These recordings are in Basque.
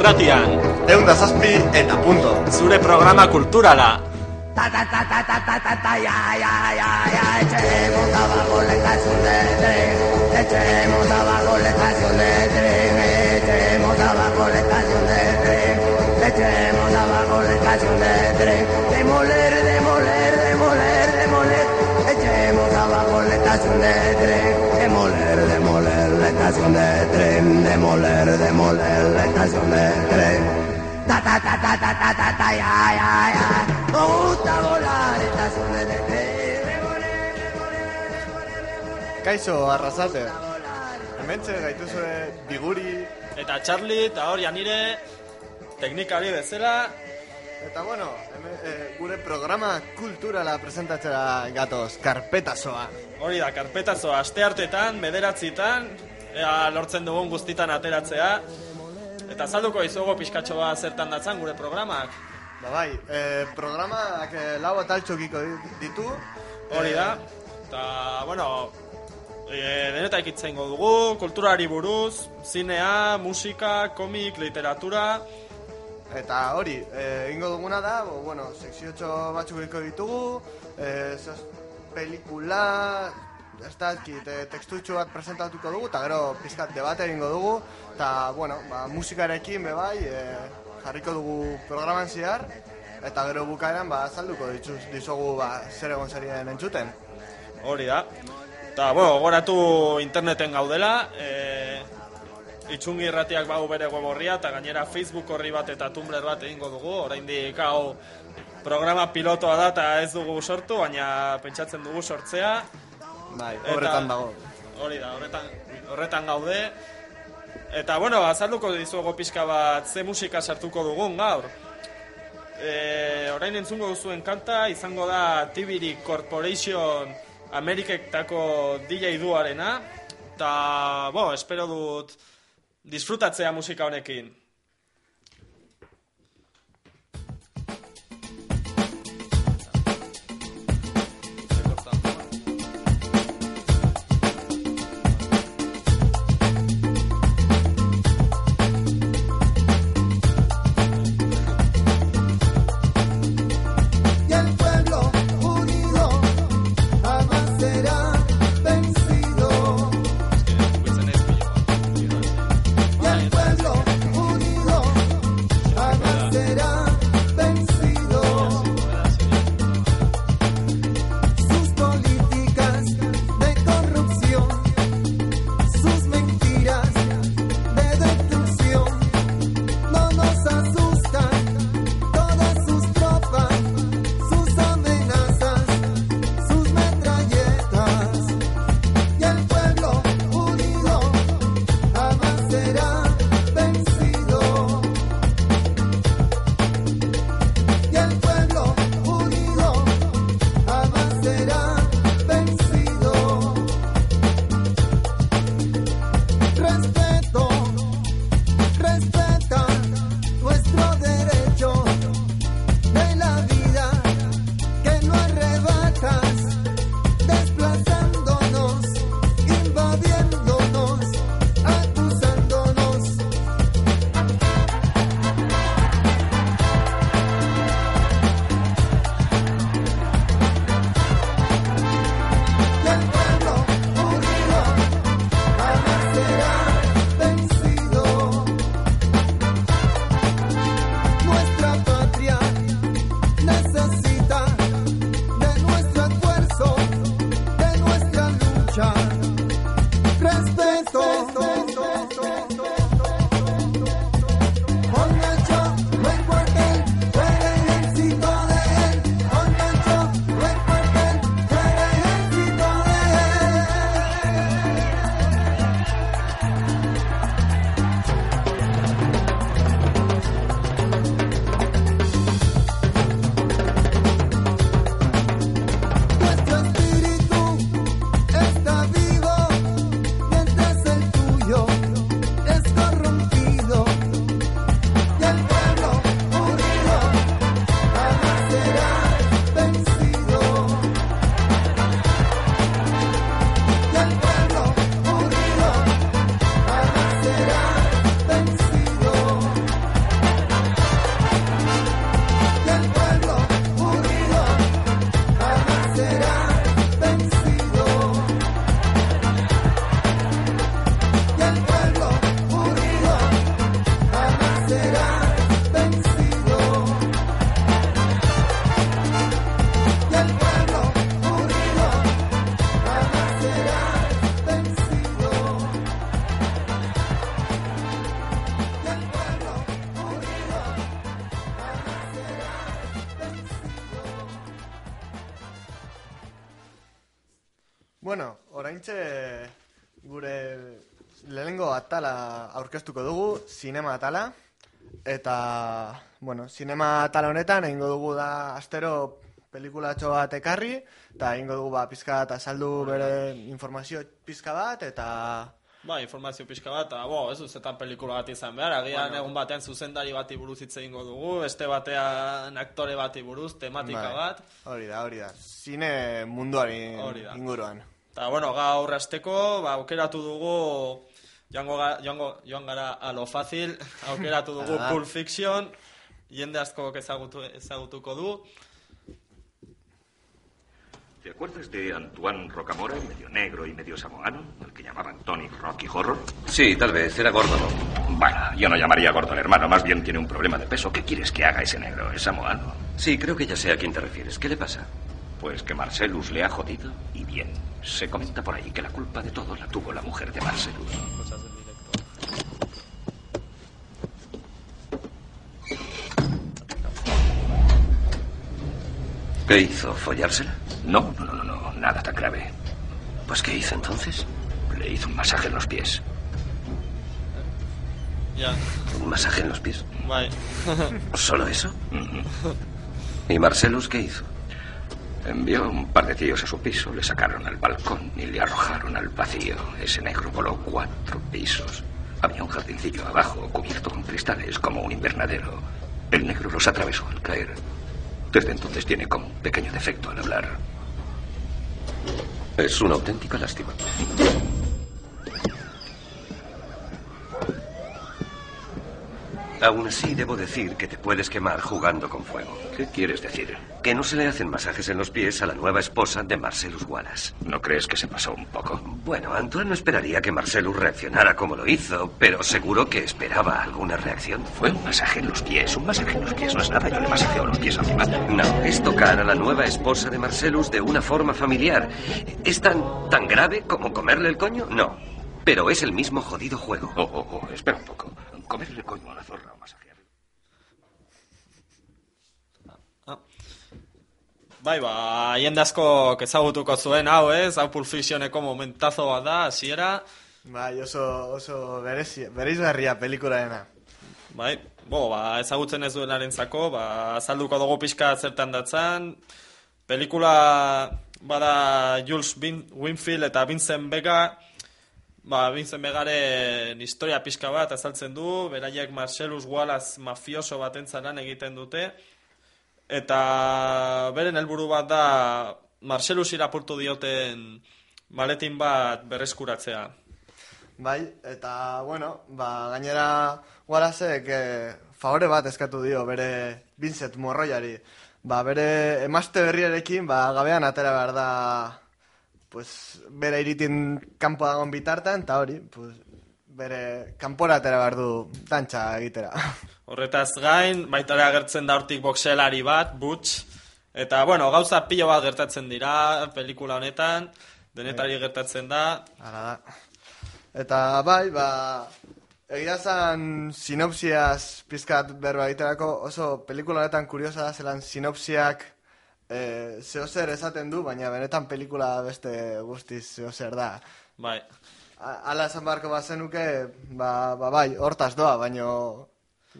irratian. Egun da zazpi eta punto. Zure programa kulturala. Ta ta ta ta ta ta ta ta ya ya ya ya Etxe bago de tren Etxe monta bago letasun de tren Etxe monta bago letasun de tren Etxe monta bago letasun de tren Demoler, demoler, demoler, demoler Etxe monta bago letasun de tren Demoler, demoler estación de tren, demoler, demoler la estación de tren. Ta ta ta ta ta ta ta ta ya ya ya. Me gusta volar estación de tren, demoler, demoler, demoler. Kaixo, arrasate. Hementxe gaituzue biguri. Eta Charlie, eta hori anire, teknikari bezala. Eta bueno, hemen, e, gure programa kulturala presentatzera gatoz, karpetazoa. Hori da, karpetazoa, aste hartetan, bederatzitan, ea lortzen dugun guztitan ateratzea. Eta salduko izugu pixkatxo bat zertan datzan gure programak. Ba bai, eh, programak eh, lau ataltxokiko di- ditu. Hori da. Eta, bueno, e, denetak itzaingo dugu, kulturari buruz, zinea, musika, komik, literatura, Eta hori, eh, egingo duguna da, bo, bueno, sekziotxo batzuk ditugu, eh, zaz, pelikula, ez da, kit, eh, tekstutxo bat presentatuko dugu, eta gero pizkat debate egingo dugu, eta, bueno, ba, musikarekin be bai, eh, jarriko dugu programan zehar, eta gero bukaeran, ba, azalduko dituz, dizugu, ba, zer egon zarien entzuten. hori da. Eta, bueno, gogoratu interneten gaudela, e, itxungi irratiak bau bere web horria, eta gainera Facebook horri bat eta Tumblr bat egingo dugu, oraindik hau programa pilotoa da eta ez dugu sortu, baina pentsatzen dugu sortzea. Bai, Eta- horretan dago. Hori da, horretan, horretan gaude. Eta, bueno, azalduko dizuego pixka bat ze musika sartuko dugun gaur. E, orain entzungo duzuen kanta, izango da Tibiri Corporation Ameriketako DJ duarena. Eta, bo, espero dut disfrutatzea musika honekin. Sinema atala, eta, bueno, sinema atala honetan egingo dugu da astero pelikulatxo bat ekarri, eta egingo dugu ba, pizka bat azaldu bere informazio pizka bat, eta Ba, informazio pixka bat, eta, bo, ez duzetan pelikula bat izan behar, agian egun batean zuzendari bati buruz hitz egingo dugu, beste batean aktore bati buruz, tematika Bai. bat, hori da, hori da, zine munduari inguruan. Eta, bueno, gaur hasteko, ba, aukeratu dugu, joango, ga, joango, joan gara a lo fácil, aukeratu dugu Ah. Pulp Fiction, jende asko ezagutu, ezagutuko du. ¿Te acuerdas de Antoine Rocamora, medio negro y medio samoano, al que llamaban Tony Rocky Horror? Sí, tal vez. Era gordo, ¿no? Bueno, yo no llamaría gordo al hermano, más bien tiene un problema de peso. ¿Qué quieres que haga ese negro? ¿Es samoano? Sí, creo que ya sé a quién te refieres. ¿Qué le pasa? Pues que Marcellus le ha jodido y bien. Se comenta por ahí que la culpa de todo la tuvo la mujer de Marcellus. ¿Qué hizo? ¿Follársela? No, no, no, no, nada tan grave. Pues ¿qué hizo entonces? Le hizo un masaje en los pies. Ja, ¿Un masaje en los pies? bai. ¿Solo eso? ¿Y Marcelus qué hizo? Envió un par de tíos a su piso, le sacaron al balcón y le arrojaron al vacío. Ese negro voló cuatro pisos. Había un jardincillo abajo, cubierto con cristales, como un invernadero. El negro los atravesó al caer. Desde entonces tiene como un pequeño defecto al hablar. Es una auténtica lástima. Aún así, debo decir que te puedes quemar jugando con fuego. ¿Qué quieres decir? Que no se le hacen masajes en los pies a la nueva esposa de Marcelus Wallace. ¿No crees que se pasó un poco? Bueno, Antoine no esperaría que Marcelus reaccionara como lo hizo, pero seguro que esperaba alguna reacción. Fue un masaje en los pies. Un masaje en los pies no es nada. Yo le masajeo los pies a mi madre. No, es tocar a la nueva esposa de Marcelus de una forma familiar. ¿Es tan, tan grave como comerle el coño? No. Pero es el mismo jodido juego. Oh, oh, oh, espera un poco. Comerle el coño a la zorra o masajearle. Bai, ba, jende asko ezagutuko zuen hau, ez? Hau Pulp Fictioneko momentazo bat da, hasiera. Bai, oso, oso berezi, bereizgarria pelikulaena. Bai, bo, ba, ezagutzen ez duenaren zako, ba, azalduko dugu pixka zertan datzan. Pelikula bada Jules Win Winfield eta Vincent Vega, ba, Vincent Vegaren historia pixka bat azaltzen du, beraiek Marcellus Wallace mafioso baten lan egiten dute, eta beren helburu bat da Marcellus irapurtu dioten maletin bat berreskuratzea. Bai, eta, bueno, ba, gainera Wallaceek eh, favore bat eskatu dio bere Vincent Morroiari. Ba, bere emazte berriarekin, ba, gabean atera behar da, pues, bere iritin kanpo dagoen bitartan, eta hori, pues, bere kanpora atera behar du dantxa egitera. Horretaz gain, baita ere agertzen da hortik boxelari bat, Butch. Eta, bueno, gauza pilo bat gertatzen dira pelikula honetan, denetari gertatzen da. Hala da. Eta bai, ba, egia zan sinopsiaz pizkat berba egiterako oso pelikula honetan kuriosa da zelan sinopsiak e, zehozer esaten du, baina benetan pelikula beste guztiz zehozer da. Bai, A- Hala esan beharko bazenuke, ba, ba bai, hortaz doa, baino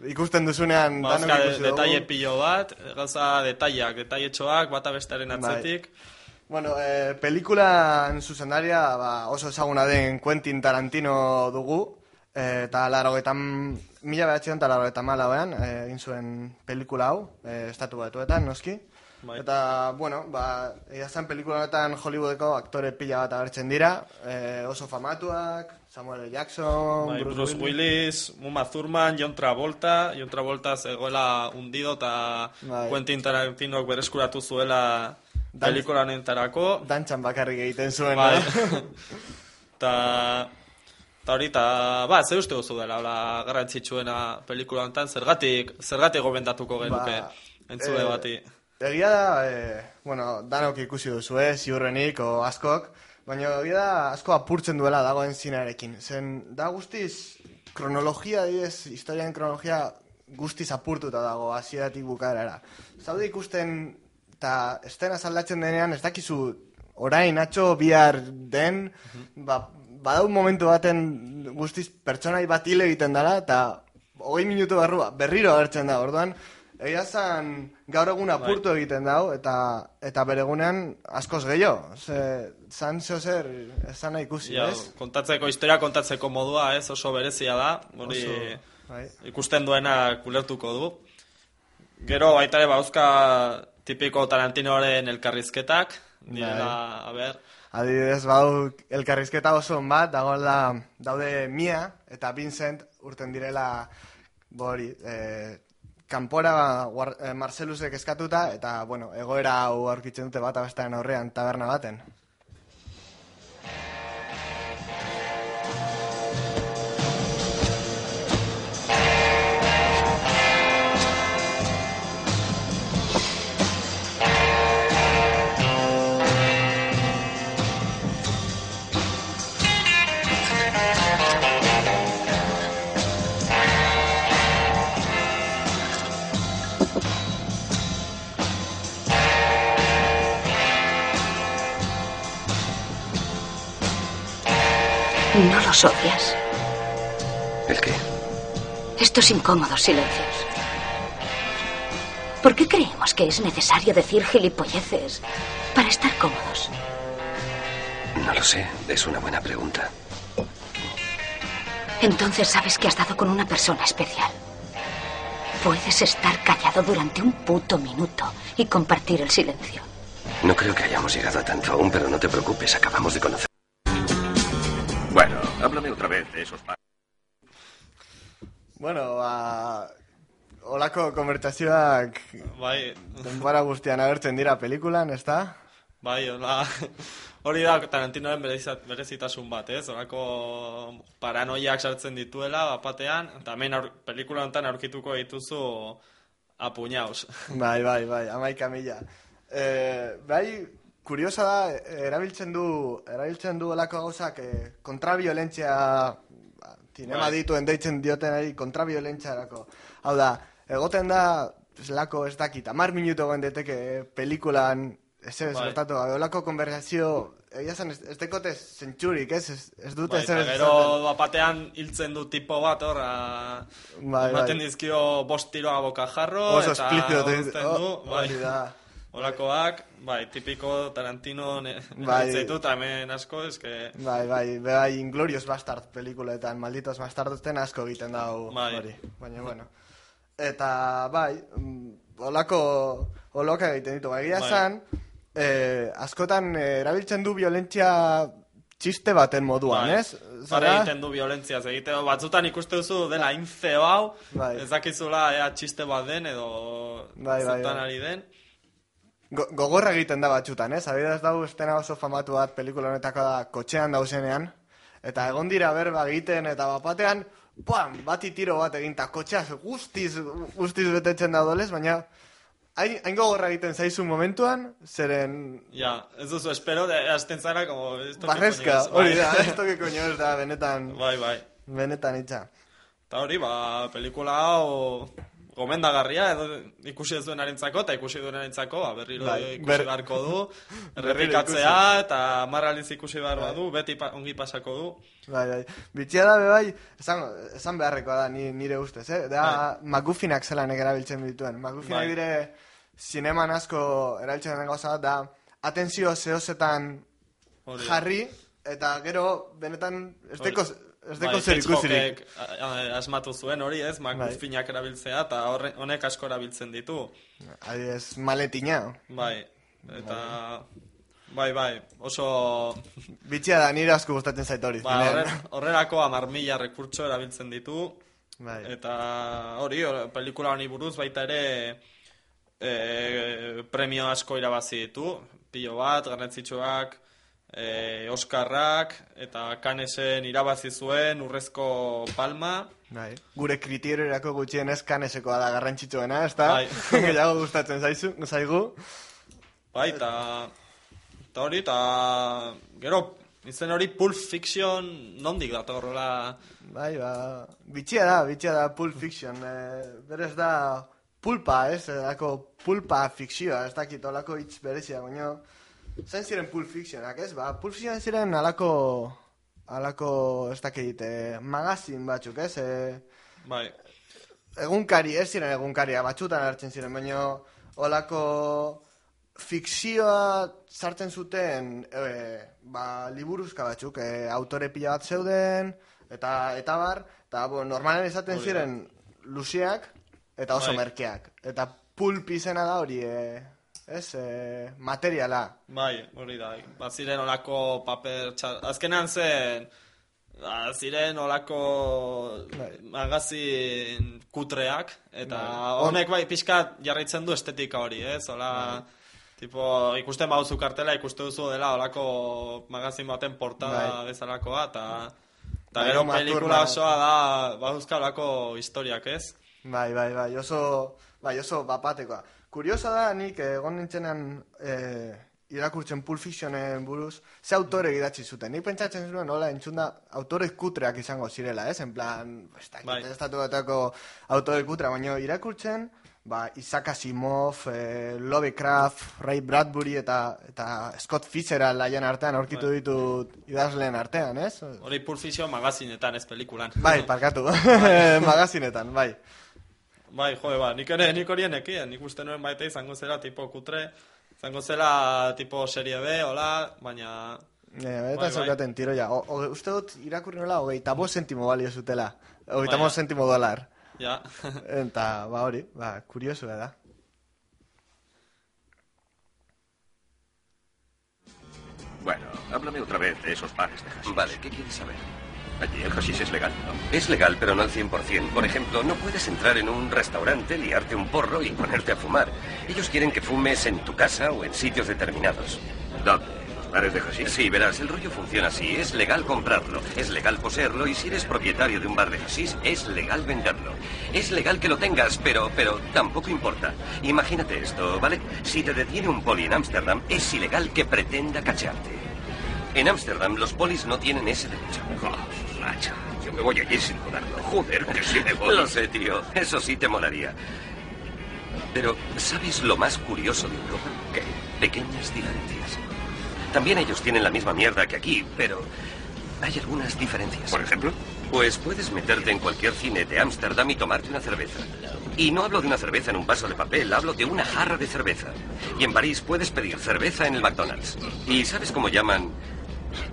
ikusten duzunean ba, danok ikusi dugu. detalle pilo bat, gauza detaileak, detailetxoak, bata bestearen Bai. atzetik. Bueno, eh, pelikulan zuzendaria ba, oso ezaguna den Quentin Tarantino dugu, eh, eta larogetan, mila behatzion eta larogetan malauean, eh, egin zuen pelikula hau, eh, estatu batuetan, noski. Bai. Eta, bueno, ba, egia zen pelikula honetan Hollywoodeko aktore pila bat agertzen dira, eh, oso famatuak, Samuel. Jackson, Bai, Bruce, Bruce Willis. Willis, Uma Thurman, John Travolta, John Travolta zegoela hundido eta Bai. Quentin Tarantinok bereskuratu zuela pelikula honetarako. Dantxan bakarrik egiten zuen, Bai. no? Ta, ta hori, ta, ba, ze uste duzu dela, hola, garrantzitsuena pelikula honetan, zergatik, zergatik gobendatuko genuke, Ba, entzule eh, bati. Egia da, e, bueno, danok ikusi duzu, eh, ziurrenik, o askok, baina egia da asko apurtzen duela dagoen zinearekin. Zen, da guztiz, kronologia, didez, historiaren kronologia guztiz apurtuta dago, hasieratik bukaerara. Zaude ikusten, eta estena aldatzen denean, ez dakizu orain atxo bihar den, ba, badau momentu baten guztiz pertsonai bat hile egiten dara, eta hogei minutu barrua berriro agertzen da, orduan, egia zan gaur egun apurtu egiten dau, eta, eta bere egunean askoz gehiago. Ze, zan zeo zer, esan ikusi, Ja, ez? kontatzeko, historia kontatzeko modua, ez, oso berezia da, hori bai. ikusten duena kulertuko du. Gero baita ere bauzka tipiko Tarantinoren elkarrizketak, direla, a ber, Adibidez, badu elkarrizketa oso on bat, dagoela daude Mia eta Vincent urten direla bori, e, kanpora guar, e, Marcelusek eskatuta eta, bueno, egoera hau aurkitzen dute bat abestean aurrean taberna baten. Los odias. ¿El qué? Estos incómodos silencios. ¿Por qué creemos que es necesario decir gilipolleces para estar cómodos? No lo sé. Es una buena pregunta. Entonces sabes que has dado con una persona especial. Puedes estar callado durante un puto minuto y compartir el silencio. No creo que hayamos llegado a tanto aún, pero no te preocupes. Acabamos de conocer. Bueno, háblame otra vez de esos pa- Bueno, ba, olako konbertazioak bai, denbora guztian agertzen dira pelikulan, ez da? bai, hola, hori da Tarantinoren berezit- berezitasun bat, ez? Horako paranoiak sartzen dituela, bapatean, eta hemen aur, pelikula honetan aurkituko dituzu apuñaus. Bai, bai, bai, amaika mila. E, bai, kuriosa da, e, erabiltzen du, erabiltzen du olako gauzak e, kontrabiolentzia, ba, tinema Bai. dituen deitzen diotenari kontrabiolentzarako. Hau da, egoten da, zelako ez dakit, amar minutu egon deteke pelikulan, ez ez, Bai. gertatu, gabe, olako konversazio, egia zen, ez, ez dekote zentsurik, ez, ez, ez dute Bai, zer eta gero bapatean hiltzen du tipo bat hor, Bai, ematen bai. dizkio bost tiroa bokajarro, Oso eta explizito, uzten oh, bai. da. Olakoak, bai, tipiko Tarantino ne, Bai. bai. eta hemen asko, eske... Bai, bai, bai, Inglorious Bastard pelikuletan, malditos bastardosten asko egiten dau Bai. hori. Baina, bueno. Eta, bai, mm, olako, oloka egiten ditu. Egia Bai. esan, eh, askotan eh, erabiltzen du violentzia txiste baten moduan, Bai. ez? Bara egiten du violentziaz egite, batzutan ikuste duzu dela infeo hau, Bai. ez dakizula ea txiste bat den edo Bai, bai, bai. ari den. Go gogorra egiten da batzutan, ez? Abidez dau estena oso famatu bat pelikula honetako da kotxean dauzenean. Eta egon dira berba egiten eta bapatean, pam, bati tiro bat egin, eta kotxeaz guztiz, guztiz betetzen da dolez, baina hain, hain gogorra egiten zaizu momentuan, zeren Ja, ez duzu espero, de, azten zara, como... barrezka, hori bai. da, esto que coño ez da, benetan, Bai, bai. benetan itxa. Eta hori, ba, pelikula hau gomendagarria, edo ikusi ez duenarentzako, eta ikusi duenarentzako, ba, berriro Bai, ikusi ber- beharko du, errepikatzea, eta marraliz ikusi behar badu, beti pa, ongi pasako du. Bai, bai. Bitxia da, bai, esan, esan beharrekoa da, ni, nire ustez, eh? Da, McGuffinak zelanek erabiltzen dituen. McGuffinak Bai. dire, zineman asko erabiltzen den gauza da, atentzio zehozetan jarri, eta gero, benetan, ez deko, ez deko Bai, zer ikusirik. Asmatu zuen hori, ez, McGuffinak erabiltzea, eta honek asko erabiltzen ditu. Adibidez, maletina. Bai, eta... Bai, bai, oso... Bitxia da, nire asko gustatzen zait hori. Ba, zinean. horre, horrelako amar mila rekurtso erabiltzen ditu, Bai. eta hori, hor- pelikula honi buruz baita ere e, premio asko irabazi ditu, pilo bat, garrantzitsuak, e, Oskarrak, eta Canesen irabazi zuen urrezko palma, Bai. Gure kriteriorako gutxienez kanesekoa da garrantzitsuena, ez da? Bai. Gehiago gustatzen zaizu, zaigu. bai, eta eta hori, eta gero, izen hori Pulp Fiction nondik dator, horrela, Bai, ba, bitxia da, bitxia da Pulp Fiction. E, berez da pulpa, ez? Dako pulpa fikzioa, ez dakit olako hitz berezia, baina... Zain ziren Pulp Fictionak, ez? Ba, Pulp Fiction ziren alako... Alako, ez dakit, eh, magazin batzuk, ez? Eh, Bai, egunkari, ez ziren egunkaria, batzutan hartzen ziren, baina olako fikzioa sartzen zuten e, ba, liburuzka batzuk, e, autore pila bat zeuden, eta eta bar, eta bo, normalen izaten ziren luziak eta oso Bai. merkeak. Eta pulp izena da hori, e, ez, e, materiala. bai, hori da. Ba, ziren olako paper txar... Azkenean zen... Ba, ziren olako Bai. magazin kutreak, eta Bai. honek bai pixkat jarraitzen du estetika hori, ez? Ola, tipo, ikusten bauzu kartela, ikuste duzu dela olako magazin baten portada Bai. bezalakoa, eta... Eta Bai, gero pelikula osoa da, bauzka olako historiak, ez? Bai, bai, bai, oso, bai, oso bapatekoa. Kuriosa da, nik egon nintzenean e, irakurtzen Pulp Fictionen buruz, ze autore idatzi zuten. Nik pentsatzen zuen, nola, entzunda, autore kutreak izango zirela, ez? En plan, ez dakit, Bai. estatu batako autore kutra, baina irakurtzen, ba, Isaac Asimov, e, Lovecraft, Ray Bradbury eta, eta Scott Fitzgerald laien artean aurkitu Bai. ditut idazleen artean, ez? Hori Pulp Fiction magazinetan, ez pelikulan. Bai, parkatu, magazinetan, bai. Bai, jode, ba, nik ere, nik horien ekien, nik uste nuen baita izango zela tipo kutre, izango zela tipo serie B, hola, baina... Eh, eta Bai, zeukaten tiroia. O, o, uste dut irakurri nola, hogeita bost sentimo balio zutela. Hogeita bost ja. sentimo dolar. Ja, Eta, ba hori, ba, kurioso da. Bueno, háblame otra vez de esos bares de hashish. Vale, ¿qué quieres saber? Allí el hashish es legal, ¿no? Es legal, pero no al 100%. Por ejemplo, no puedes entrar en un restaurante, liarte un porro y ponerte a fumar. Ellos quieren que fumes en tu casa o en sitios determinados. ¿Dónde? ¿Los bares de hashish? Sí, verás, el rollo funciona así. Es legal comprarlo, es legal poseerlo y si eres propietario de un bar de hashish, es legal venderlo. Es legal que lo tengas, pero, pero tampoco importa. Imagínate esto, ¿vale? Si te detiene un poli en Ámsterdam, es ilegal que pretenda cachearte. En Ámsterdam los polis no tienen ese derecho. Macho, yo me voy allí sin dudarlo. Joder, que sí me voy. Lo sé, tío. Eso sí te molaría. Pero, ¿sabes lo más curioso de Europa? ¿Qué? Pequeñas diferencias. También ellos tienen la misma mierda que aquí, pero hay algunas diferencias. Por ejemplo, Pues puedes meterte en cualquier cine de Ámsterdam y tomarte una cerveza. Y no hablo de una cerveza en un vaso de papel, hablo de una jarra de cerveza. Y en París puedes pedir cerveza en el McDonald's. ¿Y sabes cómo llaman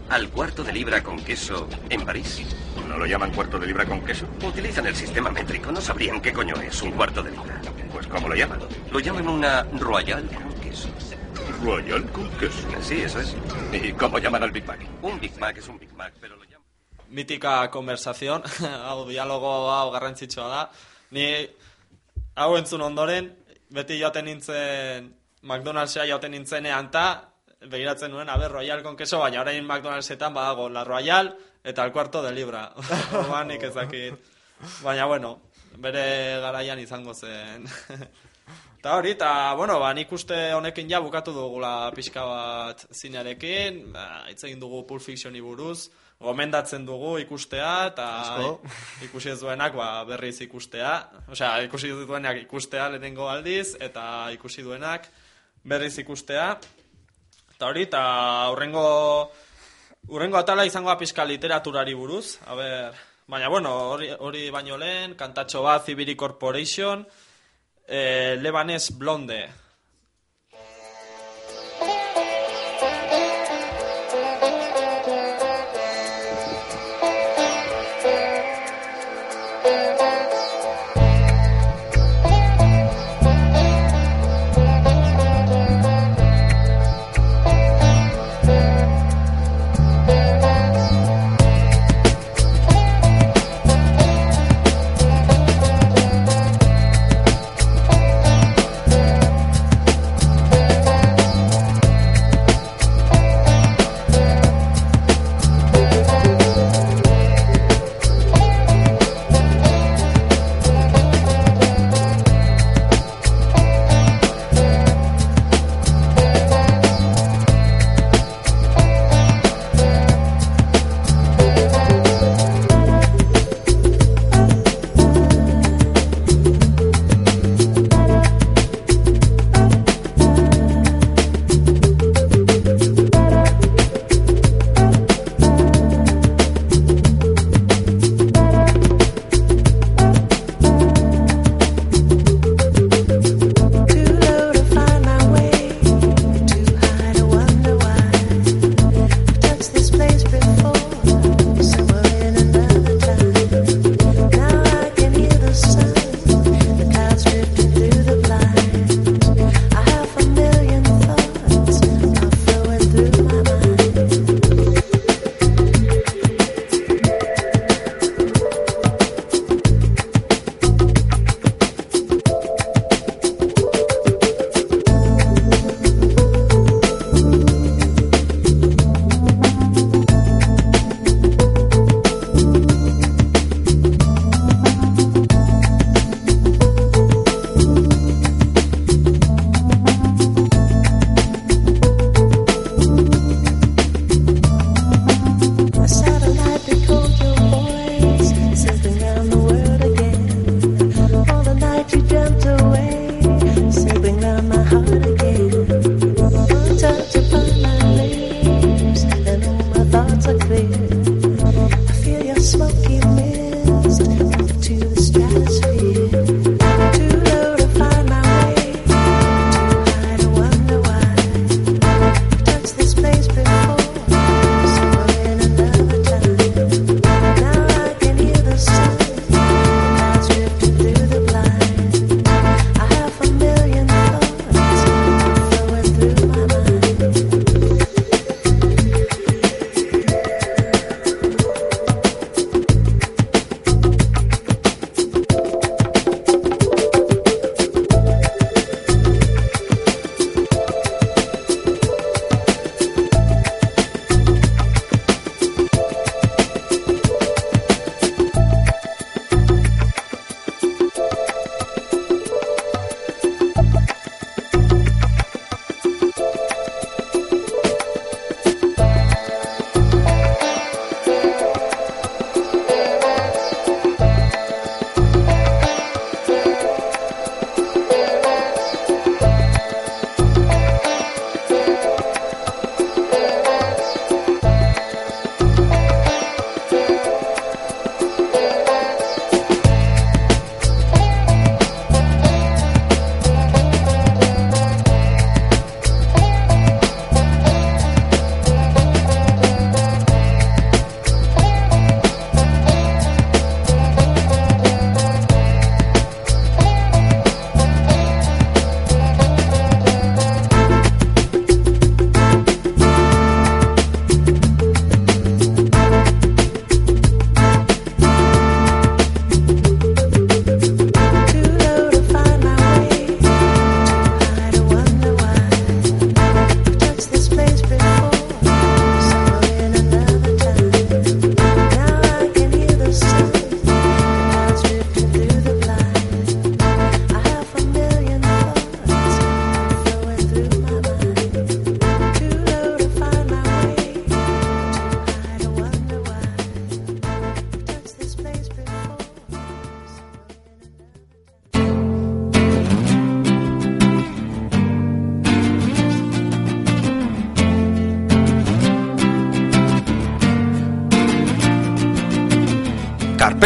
al cuarto de libra con queso en París? ¿no lo llaman cuarto de libra con queso? Utilizan el sistema métrico, no sabrían qué coño es un cuarto de libra. Pues ¿cómo lo llaman? Lo llaman una royal con queso. Royal con queso. Sí, eso es. ¿Y cómo llaman al Big Mac? Un Big Mac es un Big Mac, pero lo llaman... mitika konversazion, hau dialogo hau garrantzitsua da. Ni hau entzun ondoren, beti joaten nintzen McDonald'sea joaten nintzenean ta, begiratzen nuen, aber, Royal con queso, baina orain McDonald'setan badago la Royal eta el cuarto de libra. Orduan nik ezakit. Baina, bueno, bere garaian izango zen. Eta hori, eta, bueno, ba, nik uste honekin ja bukatu dugula pixka bat zinearekin, ba, egin dugu Pulp Fictioni buruz, gomendatzen dugu ikustea, eta ikusi ez duenak ba, berriz ikustea, osea, ikusi duenak ikustea lehenengo aldiz, eta ikusi duenak berriz ikustea, eta hori, eta hurrengo, hurrengo atala izango da pixka literaturari buruz, a ber, baina, bueno, hori, hori baino lehen, kantatxo bat, Zibiri Corporation, eh, Lebanez Blonde,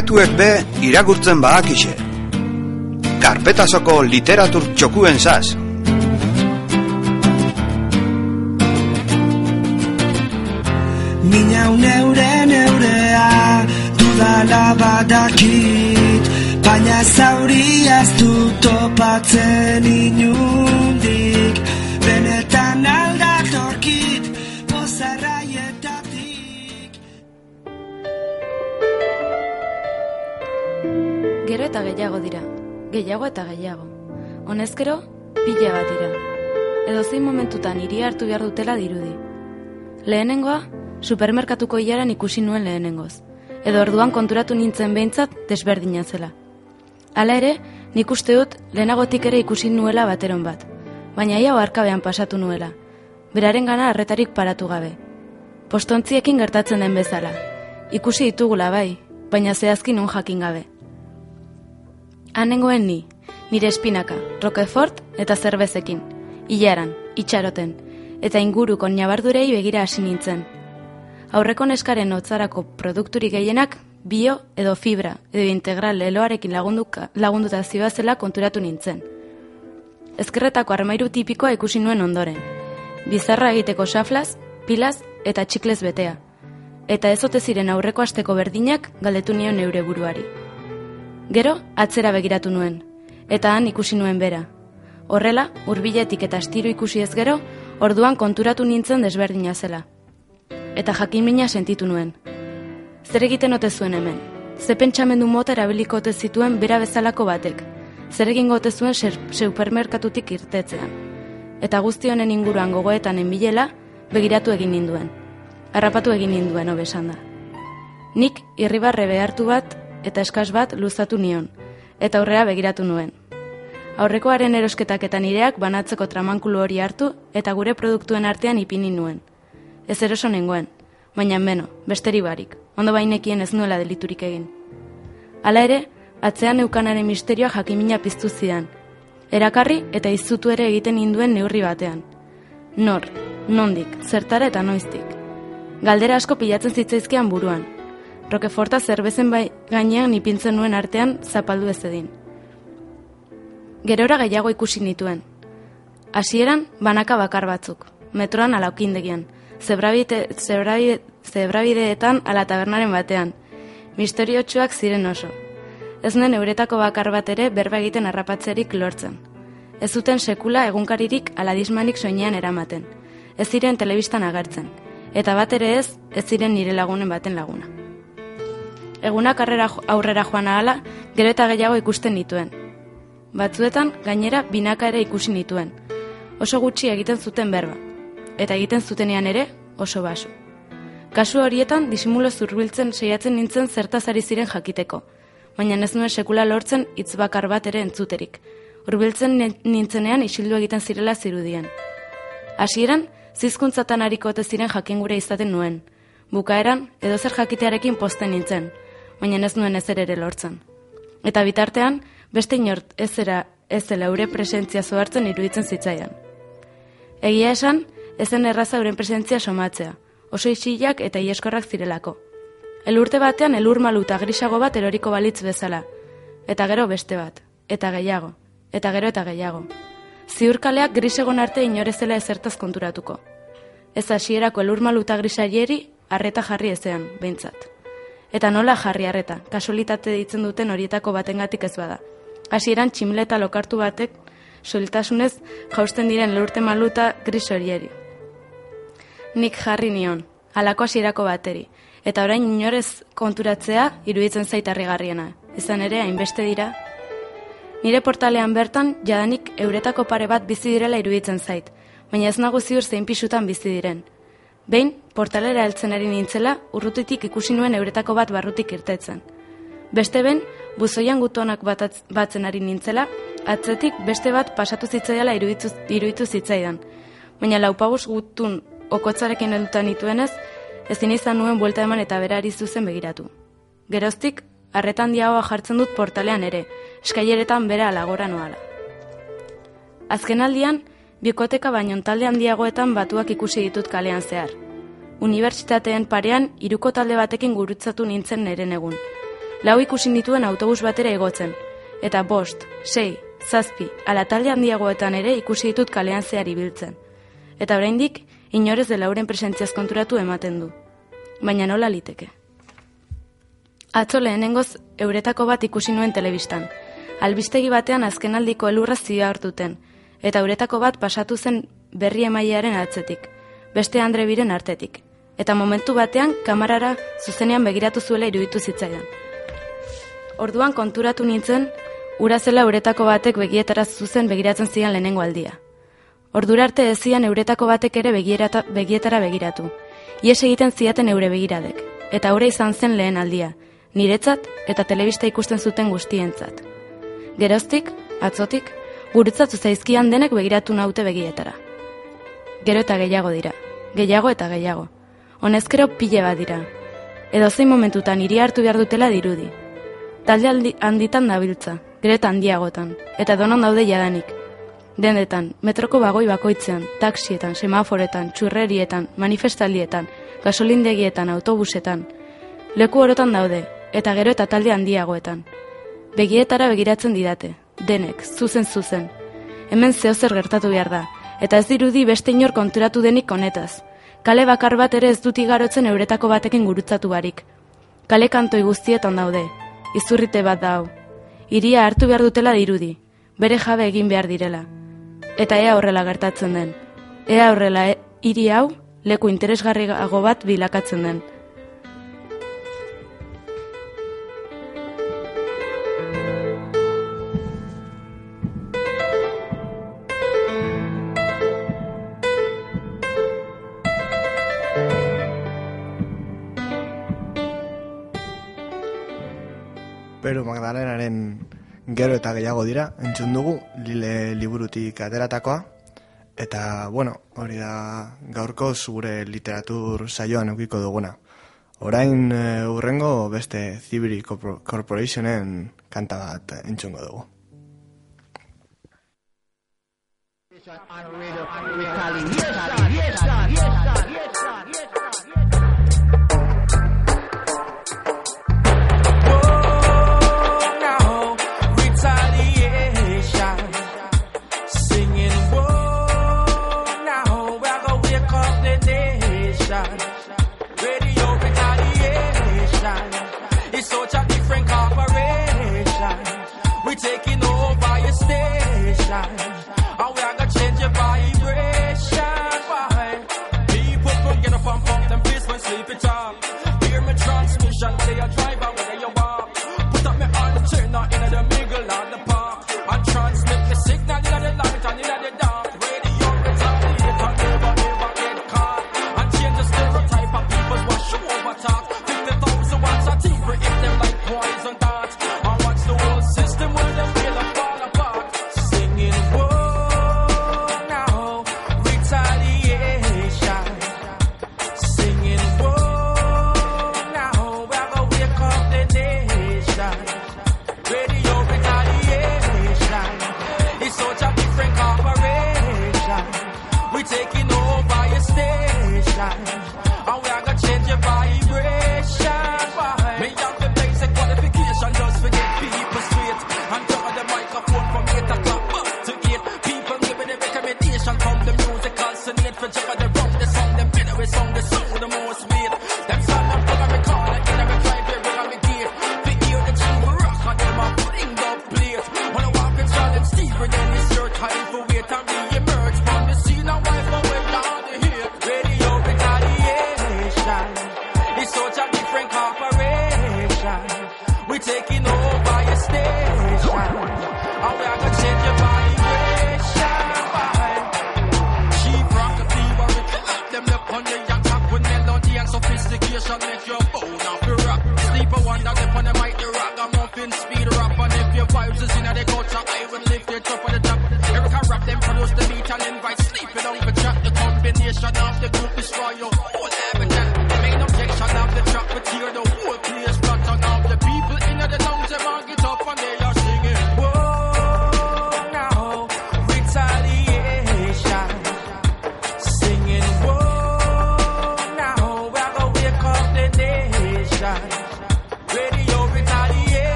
karpetuek be iragurtzen badakixe. Karpetasoko literatur txokuen zaz. Mina neure neurea dudala badakit Baina zauria ez du topatzen inundik Honezkero, pila bat dira. Edo zein momentutan hiri hartu behar dutela dirudi. Lehenengoa, supermerkatuko hilaran ikusi nuen lehenengoz. Edo orduan konturatu nintzen behintzat desberdina zela. Hala ere, nik uste dut lehenagotik ere ikusi nuela bateron bat. Baina ia arkabean pasatu nuela. Beraren gana arretarik paratu gabe. Postontziekin gertatzen den bezala. Ikusi ditugula bai, baina zehazki nun jakin gabe. Hanengoen ni, nire espinaka, Roquefort eta zerbezekin. Ilaran, itxaroten, eta inguruko nabardurei begira hasi nintzen. Aurreko neskaren hotzarako produkturik gehienak bio edo fibra edo integral leloarekin lagunduka, lagunduta zioazela konturatu nintzen. Ezkerretako armairu tipikoa ikusi nuen ondoren. Bizarra egiteko xaflaz, pilaz eta txiklez betea. Eta ez ote ziren aurreko asteko berdinak galdetu nion neure buruari. Gero, atzera begiratu nuen, eta han ikusi nuen bera. Horrela, hurbiletik eta astiro ikusi ez gero, orduan konturatu nintzen desberdina zela. Eta jakin mina sentitu nuen. Zer egiten ote zuen hemen? Ze pentsamendu mota erabiliko ote zituen bera bezalako batek? Zer egingo ote zuen supermerkatutik irtetzean? Eta guzti honen inguruan gogoetan enbilela, begiratu egin ninduen. Harrapatu egin ninduen, hobesan da. Nik irribarre behartu bat eta eskas bat luzatu nion, eta aurrera begiratu nuen. Aurrekoaren erosketak eta nireak banatzeko tramankulu hori hartu eta gure produktuen artean ipini nuen. Ez eroso nengoen, baina beno, besteri barik, ondo bainekien ez nuela deliturik egin. Hala ere, atzean eukanaren misterioa jakimina piztu zidan. Erakarri eta izutu ere egiten induen neurri batean. Nor, nondik, zertara eta noiztik. Galdera asko pilatzen zitzaizkian buruan. Rokeforta zerbezen bai gainean ipintzen nuen artean zapaldu ez edin. Gerora gehiago ikusi nituen. Hasieran banaka bakar batzuk, metroan ala okindegian, zebrabide, zebrabide, zebrabideetan ala tabernaren batean. Misteriotsuak ziren oso. Ez nen euretako bakar bat ere berba egiten harrapatzerik lortzen. Ez zuten sekula egunkaririk aladismanik soinean eramaten. Ez ziren telebistan agertzen. Eta bat ere ez, ez ziren nire lagunen baten laguna. Egunak aurrera joan ahala, gero eta gehiago ikusten nituen. Batzuetan, gainera, binaka ere ikusi nituen. Oso gutxi egiten zuten berba. Eta egiten zutenean ere, oso basu. Kasu horietan, disimulo zurbiltzen saiatzen nintzen zertaz ari ziren jakiteko. Baina ez nuen sekula lortzen hitz bakar bat ere entzuterik. Hurbiltzen ni- nintzenean isildu egiten zirela zirudien. Hasieran, zizkuntzatan hariko ote ziren jakingure izaten nuen. Bukaeran, edozer jakitearekin posten nintzen, baina ez nuen ezer ere lortzen. Eta bitartean, beste inort ez zera ez zela eure presentzia zohartzen iruditzen zitzaidan. Egia esan, ezen erraza euren presentzia somatzea, oso isilak eta ieskorrak zirelako. Elurte batean elur malu eta grisago bat eroriko balitz bezala, eta gero beste bat, eta gehiago, eta gero eta gehiago. Ziurkaleak grisegon arte inorezela ezertaz konturatuko. Ez hasierako elur malu eta grisaieri, arreta jarri ezean, behintzat. Eta nola jarri arreta, kasualitate ditzen duten horietako batengatik ez bada. Hasieran tximleta lokartu batek, soiltasunez jausten diren lurte maluta gris horieri. Nik jarri nion, halako hasierako bateri, eta orain inorez konturatzea iruditzen zait harrigarriena. Izan ere, hainbeste dira. Nire portalean bertan, jadanik euretako pare bat bizi direla iruditzen zait, baina ez nago ziur zein pisutan bizi diren. Behin, portalera heltzen ari nintzela, urrutitik ikusi nuen euretako bat barrutik irtetzen. Beste ben, buzoian gutonak batatz- batzen ari nintzela, atzetik beste bat pasatu zitzaiala iruditu, iruditu zitzaidan. Baina laupabuz gutun okotzarekin helduta nituenez, ezin izan nuen buelta eman eta berari zuzen begiratu. Geroztik, arretan diagoa jartzen dut portalean ere, eskaileretan bera alagora noala. Azkenaldian, bikoteka baino talde handiagoetan batuak ikusi ditut kalean zehar. Unibertsitateen parean hiruko talde batekin gurutzatu nintzen neren egun. Lau ikusi nituen autobus batera igotzen. Eta bost, sei, zazpi, ala talde handiagoetan ere ikusi ditut kalean zehar ibiltzen. Eta oraindik inorez de lauren presentziaz konturatu ematen du. Baina nola liteke. Atzo lehenengoz euretako bat ikusi nuen telebistan. Albistegi batean azkenaldiko elurra zioa hartuten, eta euretako bat pasatu zen berri emailearen atzetik, beste Andre biren artetik. Eta momentu batean kamarara zuzenean begiratu zuela iruditu zitzaidan. Orduan konturatu nintzen, ura zela euretako batek begietara zuzen begiratzen zian lehenengo aldia. Ordura arte ez zian euretako batek ere begierata, begietara begiratu. Ies egiten ziaten eure begiradek, eta hori izan zen lehen aldia, niretzat eta telebista ikusten zuten guztientzat. Geroztik, atzotik, gurutzatu zaizkian denek begiratu naute begietara. Gero eta gehiago dira, gehiago eta gehiago. Honezkero pile bat dira. Edo zein momentutan hiri hartu behar dutela dirudi. Talde handitan dabiltza, gero eta handiagotan, eta donon daude jadanik. Dendetan, metroko bagoi bakoitzean, taksietan, semaforetan, txurrerietan, manifestaldietan, gasolindegietan, autobusetan. Leku orotan daude, eta gero eta talde handiagoetan. Begietara begiratzen didate, denek, zuzen zuzen. Hemen zehozer gertatu behar da, eta ez dirudi beste inor konturatu denik honetaz. Kale bakar bat ere ez dut igarotzen euretako batekin gurutzatu barik. Kale kantoi guztietan daude, izurrite bat dau. Iria hartu behar dutela dirudi, bere jabe egin behar direla. Eta ea horrela gertatzen den. Ea horrela e, hiri hau leku interesgarriago bat bilakatzen den. Pero Magdalenaren gero eta gehiago dira, entzun dugu, lile liburutik ateratakoa, eta, bueno, hori da gaurko zure literatur saioan eukiko duguna. Orain e, urrengo beste Zibiri Corpor- Corporationen kanta bat entzungo dugu. now, We taking over your station.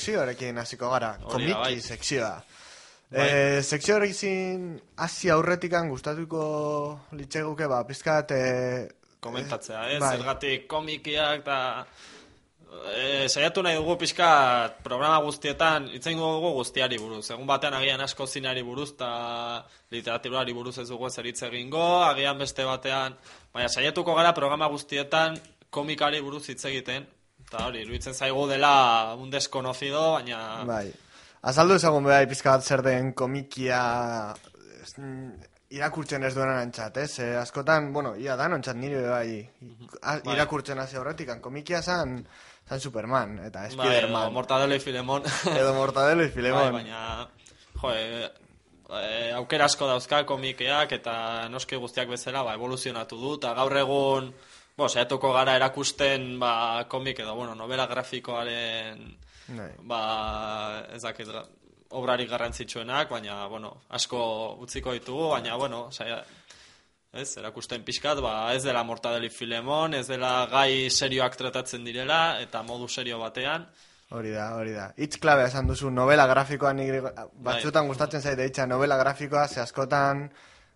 Sekzioarekin hasiko gara, da, komiki bai. sekzioa. Bai. Eh, sekzioarekin hasi aurretikan gustatuko litzeguke, ba, pizkat... Eh, komentatzea, ez? bai. Zergatik komikiak eta... E, saiatu nahi dugu pixka programa guztietan itzein dugu guztiari buruz. Egun batean agian asko zinari buruz eta literaturari buruz ez dugu ezer hitz egingo, agian beste batean, baina saiatuko gara programa guztietan komikari buruz hitz egiten. Eta hori, iruditzen zaigu dela un desconocido, baina... Bai. Azaldu ezagun behar pizka bat zer den komikia irakurtzen ez duenan antzat, ez? Eh, askotan, bueno, ia da nontzat nire bai, a- Bai. irakurtzen hasi horretik, komikia zan, zan Superman, eta Bai, Spiderman. edo Mortadelo y Filemon. Edo Mortadelo y Filemon. Bai, baina, jo, e, e, aukera asko dauzka komikeak eta noski guztiak bezala ba, evoluzionatu du, eta gaur egun, bo, saiatuko gara erakusten ba, komik edo, bueno, novela grafikoaren Bai. ba, ez dakit, obrarik garrantzitsuenak, baina, bueno, asko utziko ditugu, baina, bueno, saia, ez, erakusten pixkat, ba, ez dela Mortadelo y Filemon, ez dela gai serioak tratatzen direla, eta modu serio batean, Hori da, hori da. Itz klabea esan duzu, novela grafikoa batzutan Bai. gustatzen zaite hitza novela grafikoa, ze askotan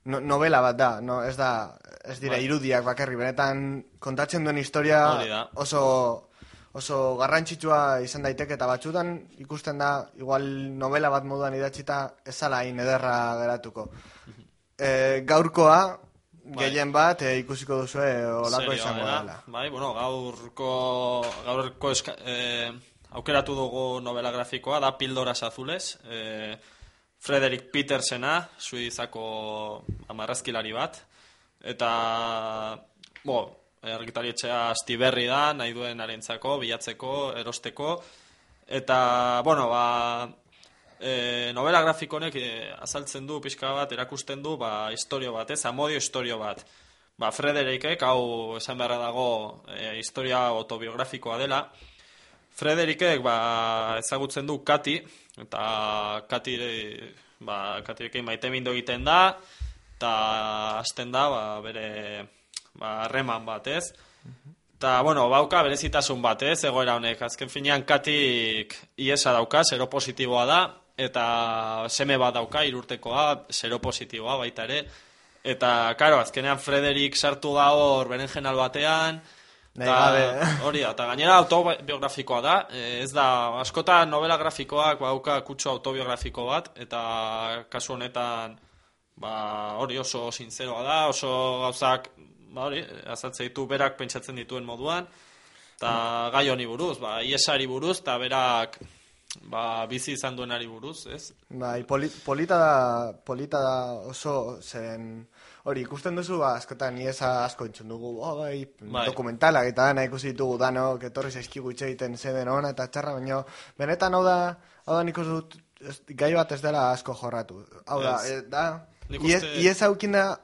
no, novela bat da, no, ez da, ez dira Bai. irudiak bakarri, benetan kontatzen duen historia oso oso garrantzitsua izan daiteke eta batzutan ikusten da igual novela bat moduan idatzita ez hain ederra geratuko. E, gaurkoa gehien bat e, ikusiko duzu olako Serioa izango dela. dela. Bai, bueno, gaurko, gaurko eska, eh, aukeratu dugu novela grafikoa, da Pildoras Azules, eh, Frederick Petersena, suizako amarrazkilari bat, eta, bo, argitarietxea asti berri da, nahi duen arentzako, bilatzeko, erosteko, eta, bueno, ba, e, novela grafikonek e, azaltzen du, pixka bat, erakusten du, ba, historio bat, ez, amodio historio bat. Ba, Frederickek, hau esan beharra dago, e, historia autobiografikoa dela, Frederickek, ba, ezagutzen du Kati, eta Kati, ba, Katirekin maite mindu egiten da, eta hasten da, ba, bere, ba, harreman bat, ez? Eta, bueno, bauka berezitasun bat, ez, egoera honek. Azken finean, katik iesa dauka, zero positiboa da, eta seme bat dauka, irurtekoa, zero positiboa baita ere. Eta, karo, azkenean Frederik sartu da hor berenjenal batean, Nahi eta gabe. Hori da, eta gainera autobiografikoa da, eh, ez da, askotan novela grafikoak badauka kutsu autobiografiko bat, eta kasu honetan, ba, hori oso sinzeroa da, oso gauzak, ba, hori, azaltze ditu berak pentsatzen dituen moduan, eta gai honi buruz, ba, iesari buruz, eta berak, ba, bizi izan duenari buruz, ez? Bai, poli, polita da, polita da oso zen hori ikusten duzu ba, askotan iesa asko entzun dugu, oh, bai, Bai. dokumentalak eta dana ikusi ditugu danok, etorri zaizkigu hitz egiten zeden ona eta txarra, baina benetan hau da, hau da nik dut gai bat ez dela asko jorratu. Hau da, Ez. e, da, ies, uste- ies haukin da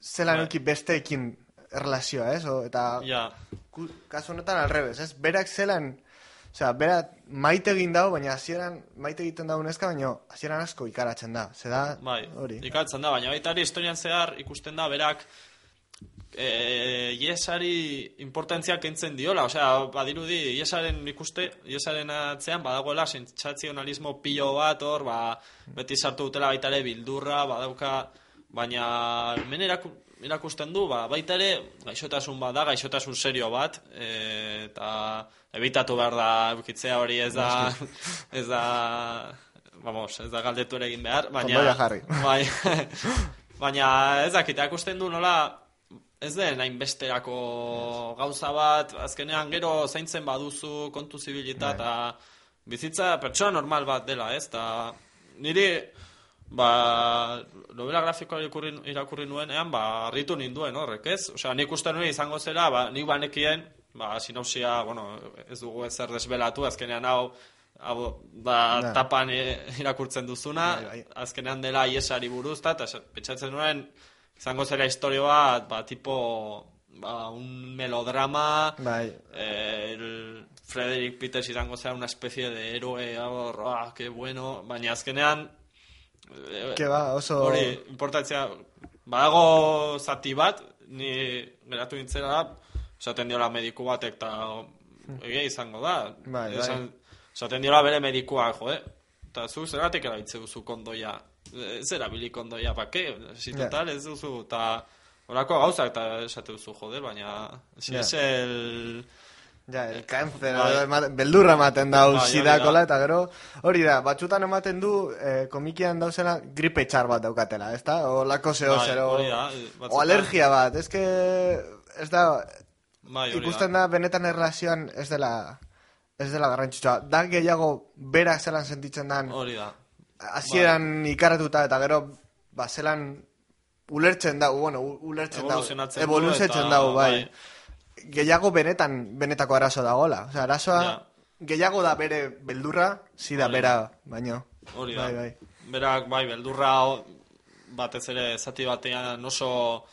zelan Bai. euki besteekin erlazioa, ez? O, eta Ja. kasu honetan alrebez, ez? Berak zelan, osea, berak maite egin dau, baina hasieran maite egiten dau neska, baina hasieran asko ikaratzen da. Ze da, Bai, hori. ikatzen da, baina baita ere historian zehar ikusten da berak e, iesari importantzia kentzen diola, osea, badirudi iesaren ikuste, iesaren atzean badagoela sentsazionalismo pilo bat hor, ba, beti sartu dutela baita ere bildurra, badauka, baina hemen eraku, erakusten du, ba, baita ere gaixotasun bat da, gaixotasun serio bat, e, eta ebitatu behar da eukitzea hori ez da, ez da, vamos, ez da galdetu ere egin behar, baina... Kondoia jarri. Bai, baina ez dakit, akusten du nola ez den hainbesterako gauza bat, azkenean gero zaintzen baduzu kontu zibilita eta bizitza pertsona normal bat dela, ez? Ta niri ba, novela grafikoa irakurri, irakurri nuenean, ba, harritu ninduen horrek, ez? Osea, nik uste nuen izango zela, ba, nik banekien ba, sinopsia, bueno, ez dugu ezer desbelatu, azkenean hau, hau da Ja. tapan e, irakurtzen duzuna, Bai, bai. azkenean dela iesari buruz, eta pentsatzen nuen, izango zera historio bat, ba, tipo, ba, un melodrama, Bai. eh, el Frederick Peters izango zera una especie de héroe, ah, que bueno, baina azkenean, eh, Que ba, oso- Hori, importantzia, badago zati bat, ni geratu nintzera da, esaten diola mediku batek, eta egia izango da. Bai, bai. Esan, esaten diola bere medikua, jo, eh? Eta zu, zergatik erabiltze duzu kondoia? Ez erabili kondoia, ba, ke? Si total, ez duzu, eta horako gauzak, eta esate duzu, joder, baina, si es el... Ja, el cáncer, Bai. beldurra ematen dau Bai, sidakola, da. eta gero, hori da, batzutan ematen du, eh, komikian dauzela gripe txar bat daukatela, ez da? O lako zeo Bai, zero, da, o alergia bat, ez que, ez da, Bai, ikusten da, benetan erlazioan ez dela, ez dela garrantzitsua. Da gehiago berak zelan sentitzen dan, Hori da. hasieran ikaratuta, eta gero, ba, zelan ulertzen dau, bueno, ulertzen dau, Evoluzionatzen dau, bai. bai. Gehiago benetan, benetako arazo dagoela. Osea, arazoa, Ja. gehiago da bere beldurra, zida Hori bera, baino. Hori da. Bai, bai. Berak, bai, beldurra o- batez ere zati batean oso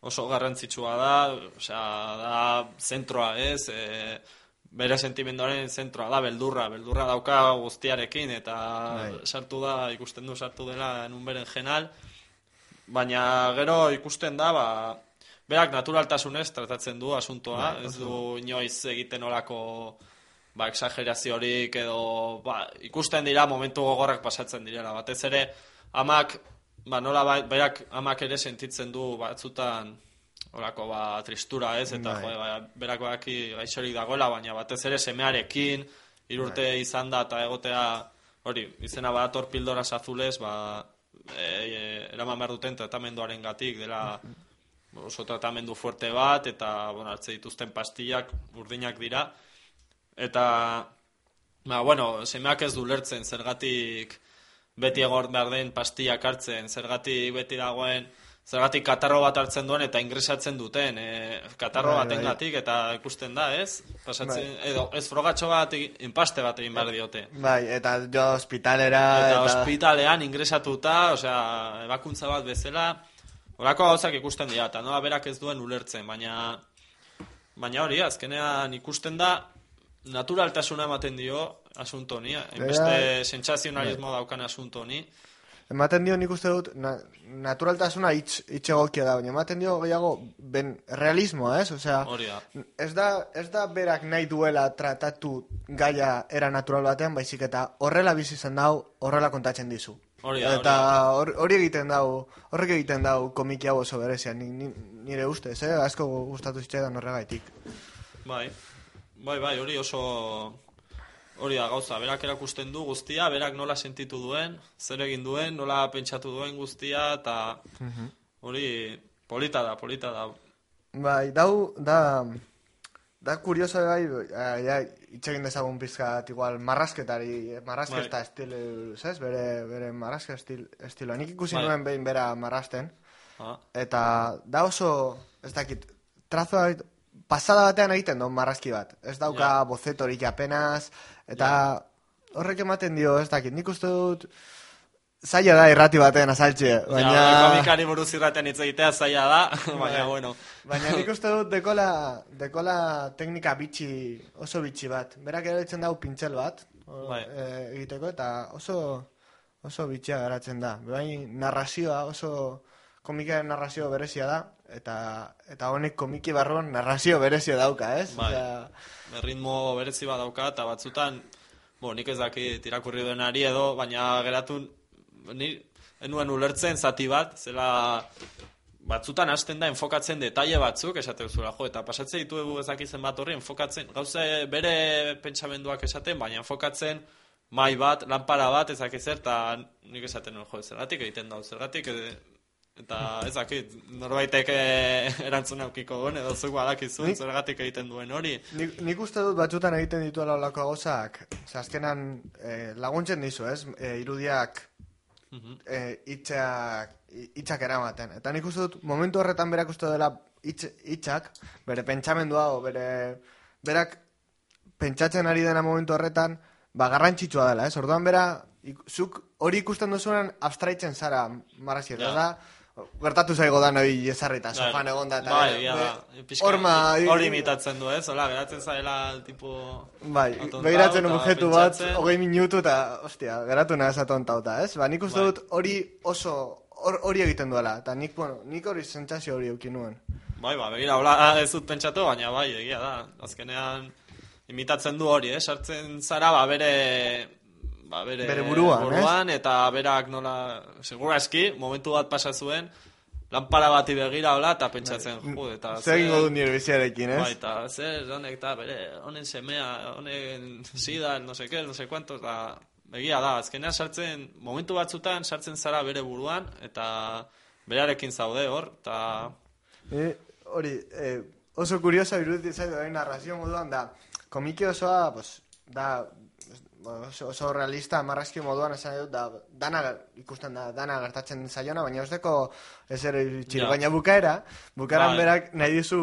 oso garrantzitsua da, osea, da zentroa, ez? E, bere sentimenduaren zentroa da beldurra, beldurra dauka guztiarekin eta Bai. sartu da, ikusten du sartu dela en beren genal, baina gero ikusten da, ba, berak naturaltasunez tratatzen du asuntoa, Bai, ez du inoiz egiten olako ba, exageraziorik edo ba, ikusten dira momentu gogorrak pasatzen direla. Batez ere, amak, ba, nola bai, berak amak ere sentitzen du batzutan olako ba, tristura ez, eta Bai. jo, ba, berak baki gaixorik dagoela, baina batez ere semearekin, irurte Bai. izan da eta egotea, hori, izena badator pildoras azules, ba, e, e, eraman behar duten tratamenduaren gatik, dela oso tratamendu fuerte bat, eta, bueno, hartze dituzten pastillak urdinak dira, eta, ba, bueno, semeak ez du lertzen, zergatik beti egor behar den pastillak hartzen, zergatik beti dagoen, zergatik katarro bat hartzen duen eta ingresatzen duten, e, katarro Bai, baten bai. eta ikusten da, ez? Pasatzen, Bai. edo, ez frogatxo bat, inpaste bat egin behar diote. Bai, eta jo hospitalera, Eta, eta... ospitalean ingresatuta, osea, ebakuntza bat bezala, horako gauzak ikusten dira, eta noa berak ez duen ulertzen, baina baina hori, azkenean ikusten da naturaltasuna ematen dio asunto honi, hainbeste Bai. sentsazionalismo daukan asunto honi. Ematen dio nik uste dut, na, naturaltasuna hitz, hitz egokia da, baina ematen dio gehiago ben, realismoa, ez? Osea, ez da, ez da berak nahi duela tratatu gaia era natural batean, baizik eta horrela bizi zen dau, horrela kontatzen dizu. Hori eta hor- hori egiten dau, horrek egiten dau komiki hau oso berezia, ni, ni, nire ustez, eh? asko gustatu zitzaidan horregaitik. Bai, bai, bai, hori oso hori da gauza, berak erakusten du guztia, berak nola sentitu duen, zer egin duen, nola pentsatu duen guztia, eta Mhm. hori polita da, polita da. Bai, dau, da, da kurioso bai, ja, ja, itxegin dezagun pizkat igual marrasketari, marrasketa Bai. estil, ¿sabes? Bere, bere marraske estil, estiloa. Nik ikusi Bai. nuen behin bera marrasten, Ah. eta da oso, ez dakit, trazoa, pasada batean egiten du marrazki bat. Ez dauka Ja. bozetorik apenas, eta horrek ematen dio, ez dakit, nik uste dut, zaila da irrati batean azaltxe, baina... Ja, komikari buruz irraten hitz egitea zaila da, baina Bai. bueno. Baina nik uste dut dekola, dekola teknika bitxi, oso bitxi bat. Berak erabiltzen dau pintxel bat Bai. eh, egiteko eta oso oso bitxia geratzen da. Bai, narrazioa oso komikaren narrazio berezia da eta eta honek komiki barruan narrazio berezia dauka, ez? Bai. Osea, Ritmo berezi bat dauka, eta batzutan, bo, nik ez dakit irakurri duenari edo, baina geratu, ni enuen ulertzen zati bat, zela batzutan hasten da enfokatzen detaile batzuk, esate duzula, jo, eta pasatze ditu ez dakizen bat horri, enfokatzen, gauze bere pentsamenduak esaten, baina enfokatzen mai bat, lanpara bat, ez dakit zer, eta nik esaten nuen, jo, zergatik egiten dau, zergatik, e, eta ez dakit, norbaitek eh, erantzun aukiko duen, edo zuk badakizun, Nik- zergatik egiten duen hori. Nik, nik uste dut batzutan egiten dituela olako gauzak, ze azkenan eh, laguntzen dizu, ez? Eh, irudiak Mhm. eh, hitzak hitzak eramaten. Eta nik uste dut momentu horretan berak uste dela hitz, hitzak, bere pentsamendua, o bere, berak pentsatzen ari dena momentu horretan, ba, garrantzitsua dela, ez? Orduan bera, ik, zuk hori ikusten duzunan abstraitzen zara, marrazi, Ja. da, gertatu zaigo da noi ezarrita, Bai. sofan egon da, Bai, da. be- Pixka- horma, hori imitatzen du, ez? Hola, geratzen zaela, tipo... Bai, begiratzen objektu bat, hogei minutu eta, ostia, geratu nahaz atontauta, ez? Ba, nik uste Bai. dut hori oso, hor- hori egiten duela, eta nik, bueno, nik hori sentsazio hori eukin nuen. Bai, ba, begira, hola ez dut pentsatu, baina bai, egia da. Azkenean imitatzen du hori, eh? Sartzen zara, ba, bere... Ba, bere, Bere buruan, buruan eta berak nola... Segura eski, momentu bat pasa zuen, lanpara bati begira hola, eta pentsatzen, jo, eta... Zer egingo du nire biziarekin, ez? Bai, eta zer, honek, eta bere, honen semea, honen sida, no se qué, no se cuántos, da, egia da, azkenean sartzen, momentu batzutan sartzen zara bere buruan, eta berarekin zaude hor, eta... E, hori, eh, oso kuriosa iruditzen zaitu narrazio moduan da, komiki osoa, pues, da, oso, oso realista, marrazki moduan esan dut, da, dana ikusten da, dana gertatzen zaiona, baina ez deko ez ere Ja. baina bukaera, bukaeran Bai. berak nahi dizu,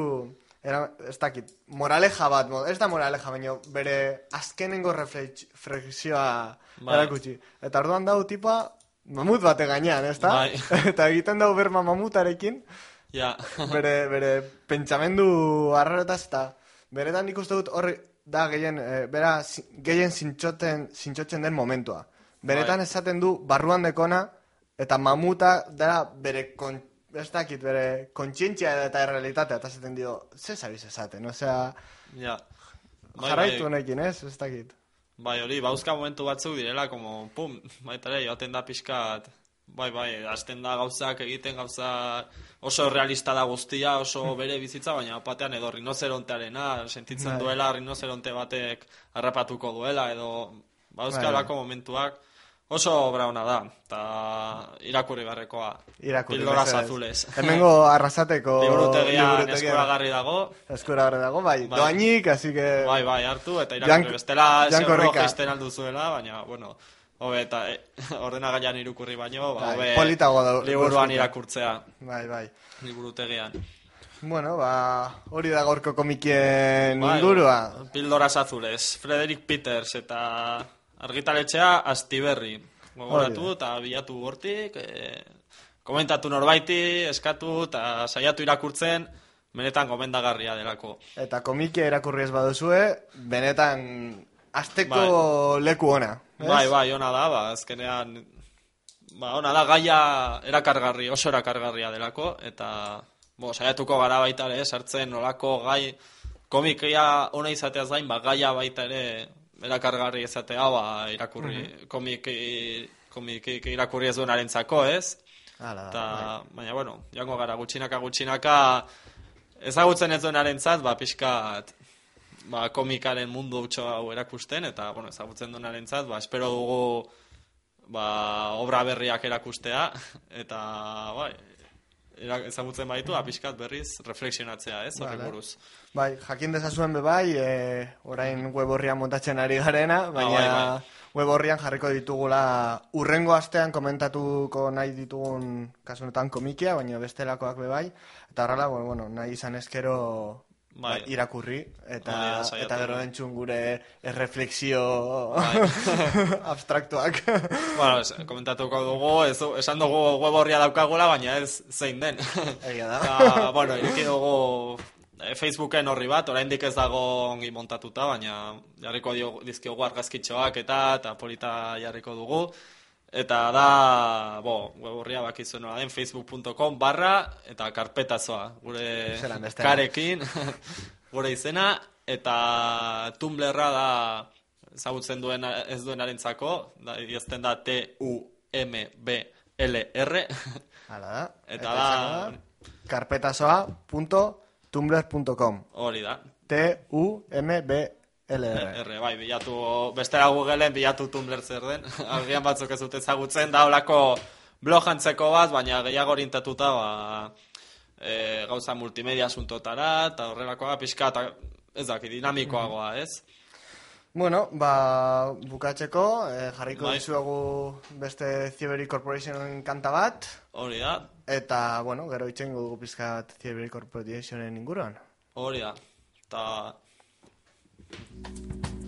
era, ez dakit, moraleja bat, mo- ez da moraleja, baina bere azkenengo reflex- reflexioa Bai. erakutsi. Eta orduan dau tipa, mamut bate gainean, ez da? Bai. Eta egiten dau berma mamutarekin, Ja, bere, bere pentsamendu arraretaz eta beretan nik uste dut horri da gehien, eh, bera gehien zintxoten, zintxotzen den momentua. Beretan Bai. esaten du barruan dekona eta mamuta dara bere kon, ez dakit, bere kontzientzia eta errealitatea eta esaten dio, ze zabiz esaten, osea, ja. Bai, jarraitu bai. honekin, ez, ez dakit. Bai, hori, bauzka momentu batzuk direla, como, pum, baita ere, joaten da pixkat, bai, bai, hasten da gauzak egiten gauza oso realista da guztia, oso bere bizitza, baina batean edo rinozerontearena, sentitzen Bai. duela rinozeronte batek harrapatuko duela, edo bauzka Bai, bai. momentuak, oso obra ona da, eta irakurri barrekoa. Irakurri. Pildoras mesedez. azules. Hemengo arrasateko Liburutegian eskuragarri dago. Eskuragarri dago, bai, Bai. doainik, así que... Bai, bai, hartu, eta irakurri Jan- bestela seguro Korrika. jaisten alduzuela, baina, bueno, hobe, eta eh, ordenagailan irukurri baino, ba, Bai, hobe politagoa da- liburuan irakurtzea, Bai, bai. liburutegian. Bueno, ba, hori da gorko komikien Bai, ingurua. Pildoras azules, Frederick Peters eta argitaletxea Astiberri. Gogoratu eta bilatu hortik, e, komentatu norbaiti, eskatu eta saiatu irakurtzen, benetan gomendagarria delako. Eta komikia irakurri ez baduzue, benetan azteko leku ona. Bai, bai, ona da, ba, azkenean, ba, ona da, gaia erakargarri, oso erakargarria delako, eta, bo, saiatuko gara baita ere, sartzen nolako gai, komikia ona izateaz gain, ba, gaia baita ere, erakargarri izatea, ba, irakurri, Mhm. komiki, komiki irakurri ez duenarentzako, ez? Hala da, Eta, baina, bueno, joango gara, gutxinaka, gutxinaka, ezagutzen ez duenarentzat, ba, pixkat, ba, komikaren mundu utxo hau erakusten, eta, bueno, ezagutzen duenarentzat, ba, espero dugu, ba, obra berriak erakustea, eta, bai, ezagutzen baitu, ba, pixkat berriz reflexionatzea, ez, Vale. buruz. Bai, jakin dezazuen be bai, e, orain web horrian montatzen ari garena, baina bai, bai. web horrian jarriko ditugula urrengo astean komentatuko nahi ditugun kasunetan komikia, baina bestelakoak be bai, eta horrela, bueno, nahi izan eskero Bai. bai, irakurri, eta, Hori eta gero entzun gure erreflexio Bai. abstraktuak. bueno, es, komentatuko dugu, ez, esan dugu web horria daukagula, baina ez zein den. Egia da. Eta, bueno, ireki dugu eh, Facebooken horri bat, oraindik ez dago ongi montatuta, baina jarriko dizkiogu argazkitxoak eta eta polita jarriko dugu. Eta da, bo, web horria bakizu nola den, facebook.com barra eta karpetazoa, gure karekin, gure izena, eta Tumblrra da ezagutzen duen ez duenarentzako, da, idazten da T-U-M-B-L-R, Hala da. Eta da- karpetasoa.tumblr.com hori da. T-U-M-B-L-R. R, bai, bilatu, bestera Googleen bilatu Tumblr zer den, agian batzuk ez dute ezagutzen, da holako blog antzeko bat, baina gehiago orientatuta, ba, e, gauza multimedia asuntotara, eta horrelakoa, pixka, eta ez daki, dinamikoagoa, ez? Bueno, ba, bukatzeko, eh, jarriko Bai. dizuegu beste Thievery Corporationen kanta bat. Hori da, Eta, bueno, gero itxengo dugu pizkat Thievery Corporationen inguruan. hori da. Eta ピンポン。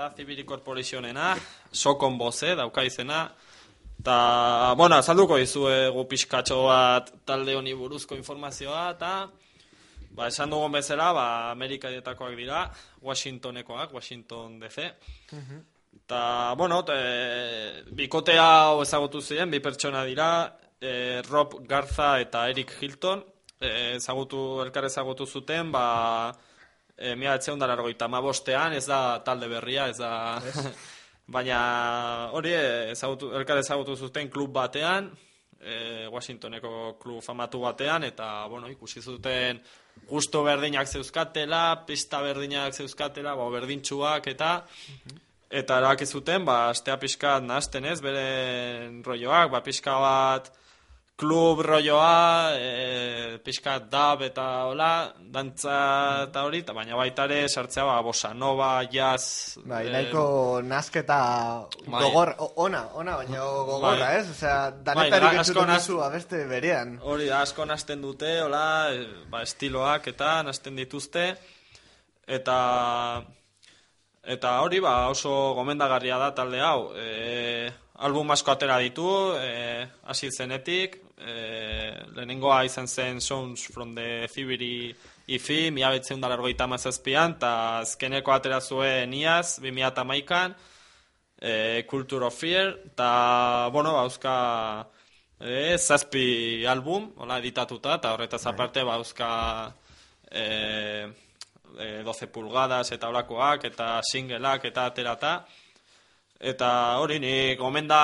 Da Zibiri Corporationena, sokon boze, dauka izena. Ta, bueno, azalduko dizuegu pixkatxo bat talde honi buruzko informazioa, eta ba, esan dugun bezala, ba, Amerikaietakoak dira, Washingtonekoak, Washington DC. Eta, bueno, te, bikote hau ezagutu ziren, bi pertsona dira, e, Rob Garza eta Eric Hilton, e, ezagutu, elkar ezagutu zuten, ba, e, mila etzeun bostean, ez da talde berria, ez da... Baina hori ezagutu, elkar ezagutu zuten klub batean, e, Washingtoneko klub famatu batean, eta bueno, ikusi zuten gusto berdinak zeuzkatela, pista berdinak zeuzkatela, ba, berdintxuak eta eta erabaki zuten, ba, astea pixkat nahazten ez, beren rolloak, ba, pixka bat klub rolloa, e, pixkat dab eta hola, dantza eta hori, eta baina baita ere sartzea ba, bossa nova, jazz... Bai, eh, nahiko nasketa Bai. gogor, ona, ona, baina gogorra, Bai. ez? Osea, Bai, danetarik asko entzuten duzu abeste berean. Hori asko nasten dute, hola, e, ba, estiloak eta nasten dituzte, eta eta hori, ba, oso gomendagarria da talde hau. E, album asko atera ditu, e, hasi zenetik, e, lehenengoa izan zen Sounds from the Thibiri IFI, mila betzen dara ergoita mazazpian, eta azkeneko atera zuen iaz, 2008an, e, Culture of Fear, eta, bueno, bauzka e, zazpi album, hola, editatuta, eta horretaz aparte bauzka e, e, 12 pulgadas eta olakoak, eta singleak eta aterata, eta hori, ni gomenda,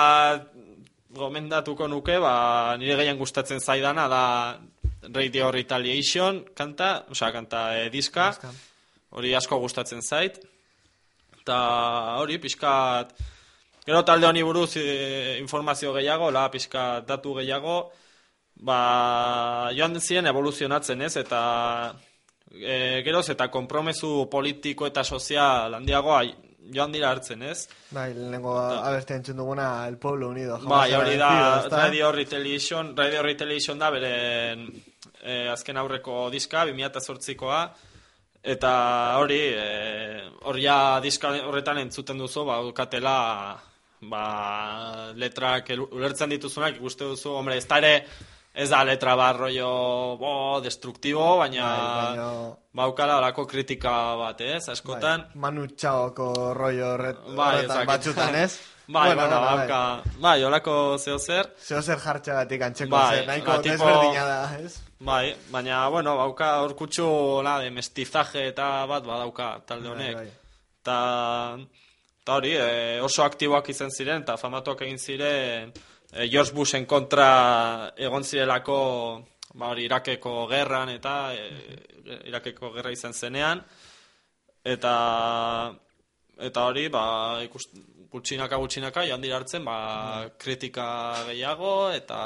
gomendatuko nuke, ba, nire gehien gustatzen zaidana da Radio Retaliation kanta, osea, kanta e, diska, hori asko gustatzen zait, eta hori, pixkat, gero talde honi buruz e, informazio gehiago, la pixkat datu gehiago, ba, joan ziren evoluzionatzen ez, eta e, geroz eta konpromesu politiko eta sozial handiagoa joan dira hartzen ez. Bai, lehenengo abeste entzun duguna El Pueblo Unido. Bai, hori da? Radio Retaliation, Radio Retaliation da beren eh, azken aurreko diska, 2008koa, eta hori, eh, hor ja diska horretan entzuten duzu, ba, ukatela, ba, letrak ulertzen dituzunak, ikuste duzu, hombre, ez da ere, ez da letra bat rollo, bo, destruktibo, baina, Bai, baina- baukala olako kritika bat, ez, askotan. Bai, Manu Txaoko rollo horret, Bai, batzutan, ez? Bai, bueno, bai. bauka, bai, olako zeo zer. Zeo zer jartxagatik antzeko Bai, zer, nahiko tipo- desberdina da, ez? Bai, baina, bueno, bauka orkutxu, la, de mestizaje eta bat badauka talde Bai, honek. bai. Ta, ta hori, e, oso aktiboak izan ziren, eta famatuak egin ziren, e, George Bushen kontra egon zirelako, ba hori, Irakeko gerran, eta e, Irakeko gerra izan zenean, eta eta hori, ba, ikust, gutxinaka gutxinaka joan dira hartzen, ba, kritika gehiago, eta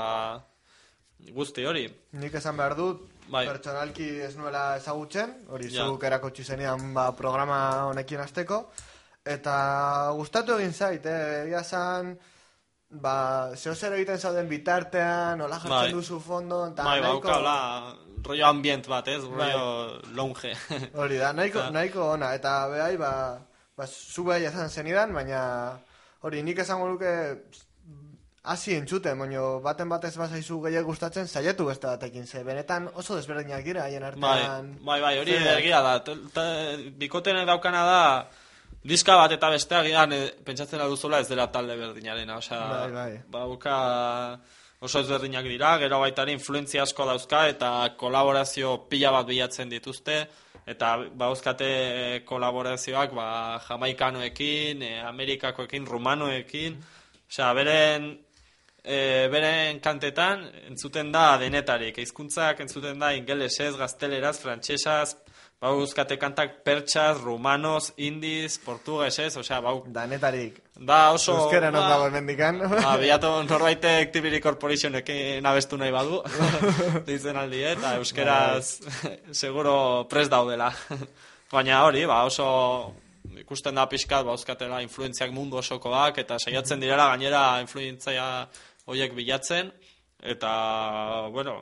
guzti hori. Nik esan behar dut, Bai. pertsonalki ez nuela ezagutzen, hori Ja. zuk erakutsi zenean ba, programa honekin azteko, eta gustatu egin zait, eh? egia esan, ba, zeo zer egiten zauden bitartean, nola jartzen Bai. duzu fondo, eta Bai, nahiko... baukala, rollo ambient bat, ez? Bai. Rollo longe. Hori da, nahiko, nahiko ona, eta behai, ba, ba, zu behai esan zenidan, baina hori nik esango nuke hasi entzuten, baina baten batez bazaizu gehiago gustatzen, saiatu beste batekin, ze benetan oso desberdinak dira haien Bai, artean. bai, bai, hori Zer- egia da. Bikotenek daukana da, diska bat eta bestea gian eh, pentsatzen duzula ez dela talde berdinarena, osea, Bai, bai. bauka oso ezberdinak dira, gero baita influentzia asko dauzka eta kolaborazio pila bat bilatzen dituzte, eta bauzkate kolaborazioak ba, jamaikanoekin, eh, amerikakoekin, rumanoekin, osea, beren e, beren kantetan entzuten da denetarik. Hizkuntzak entzuten da ingelesez, gazteleraz, frantsesaz, bau euskate kantak pertsaz, rumanos, indiz, portugesez, osea, bau... Danetarik. Da oso... Euskera non ba, dago hemendikan. Ba, bilatu norbaitek Tibiri Corporationekin abestu nahi badu, ditzen aldi, eh, eta euskeraz seguro pres daudela. Baina hori, ba, oso ikusten da pixkat, ba, euskatela influentziak mundu osokoak, eta saiatzen direla gainera influentzia horiek bilatzen, eta, bueno,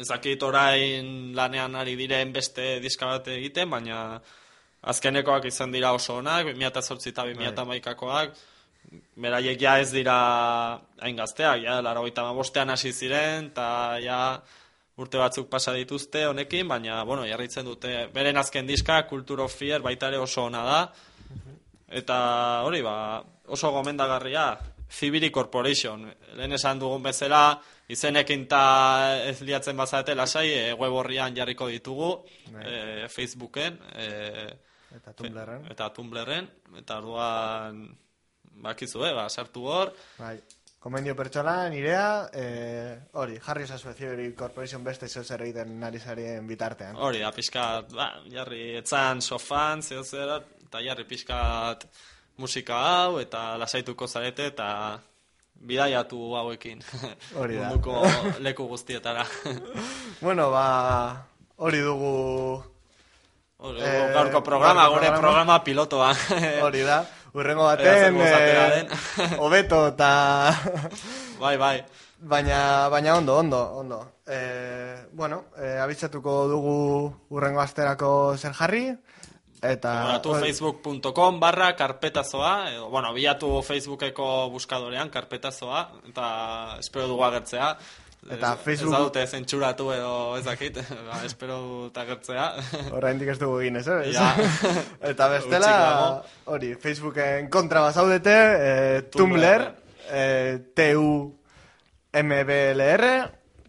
ezakit orain lanean ari diren beste diska bat egiten, baina azkenekoak izan dira oso onak, 2008 eta 2008koak, beraiek ja ez dira hain gazteak, ja, laro bostean hasi ziren, eta ja urte batzuk pasa dituzte honekin, baina, bueno, jarritzen dute, beren azken diska, Culture of Fear, baita ere oso ona da, eta hori, ba, oso gomendagarria, Zibiri Corporation, lehen esan dugun bezala, izenekin ta ez liatzen bazate lasai, e, web horrian jarriko ditugu, e, Facebooken, e, Eta Tumblrren. eta Tumblrren, eta orduan bakizu, eh, ba, sartu hor, Bai. Komendio pertsona, nirea, eh, hori, jarri esazu Theory Corporation beste zeu zer egiten nari zarien bitartean. hori da, pixkat, ba, jarri, etzan sofan, zeo zer, eta jarri pixkat musika hau, eta lasaituko zarete, eta bidaiatu hauekin. Hori da. Munduko leku guztietara. Bueno, ba, hori dugu... Hori, eh, gaurko programa, gaurko gure programa pilotoa. Hori da, urrengo baten, eh, hobeto eta... bai, bai. Baina, baina ondo, ondo, ondo. Eh, bueno, eh, abitzatuko dugu urrengo asterako zer jarri, eta... Bilatu facebook.com barra karpetazoa, edo, bueno, bilatu facebookeko buskadorean karpetazoa, eta espero dugu agertzea. Eta Ez- Facebook- Ez daute zentzuratu edo ez dakit, ba, espero dut agertzea. Oraindik ez dugu egin, ez, eh? Ja. Eta bestela, hori, Facebooken kontra bazaudete, eh, Tumblr, eh, T-U-M-B-L-R,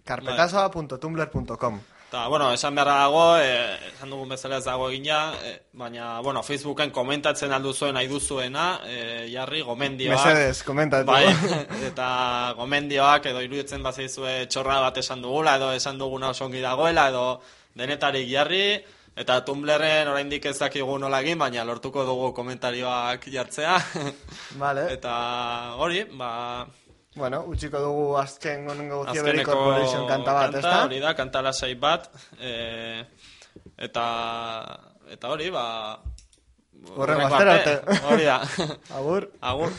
carpetazoa.tumblr.com. Eta, bueno, esan beharra dago, eh, esan dugun bezala ez dago egina, eh, baina, bueno, Facebooken komentatzen alduzuen nahi duzuena, eh, jarri gomendioak. Mesedez, komentatu. Bai, eta gomendioak edo iruditzen bazaizue txorra bat esan dugula, edo esan duguna oso ongi dagoela, edo denetarik jarri, eta Tumblrren oraindik ez dakigu nola egin, baina lortuko dugu komentarioak jartzea. Vale. Eta hori, ba, Bueno, utziko dugu azken gongo ziberiko Corporation kanta bat, ezta? Hori da, kanta lasai bat, e, eta, eta hori, ba... Horre, bazera, hori da. Agur. Agur.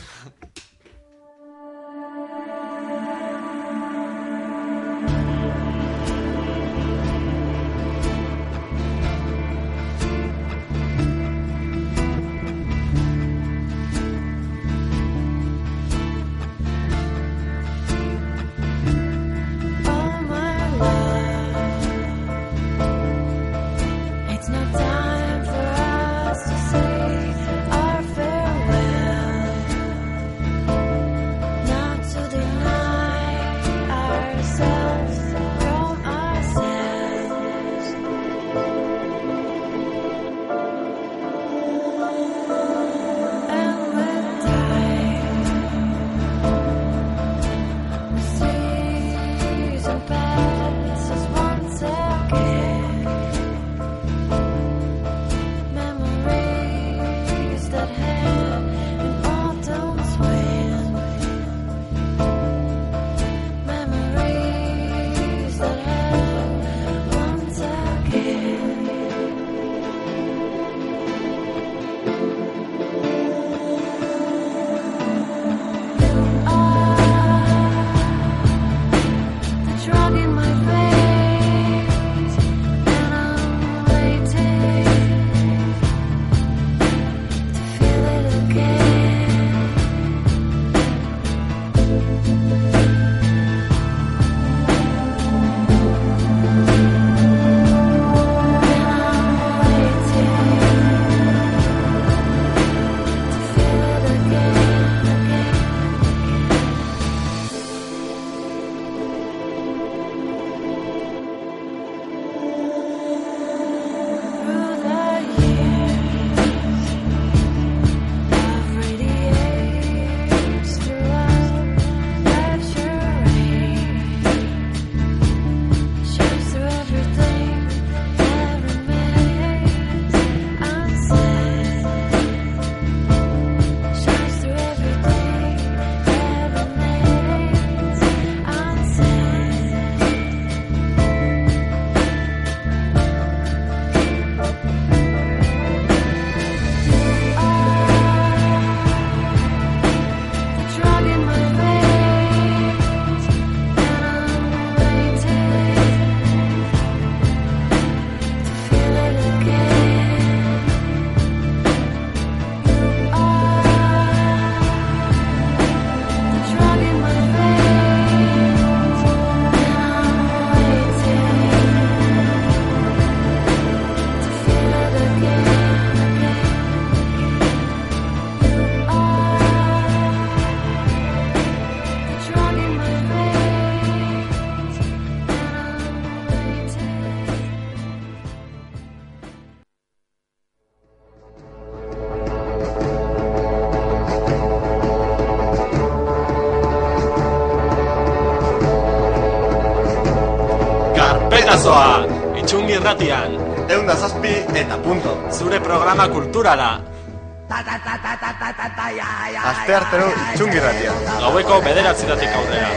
Gurasoa, entxungi irratian. Egun zazpi eta punto. Zure programa kulturala. Azte hartero, entxungi irratian. Gaueko bederatzi aurrera.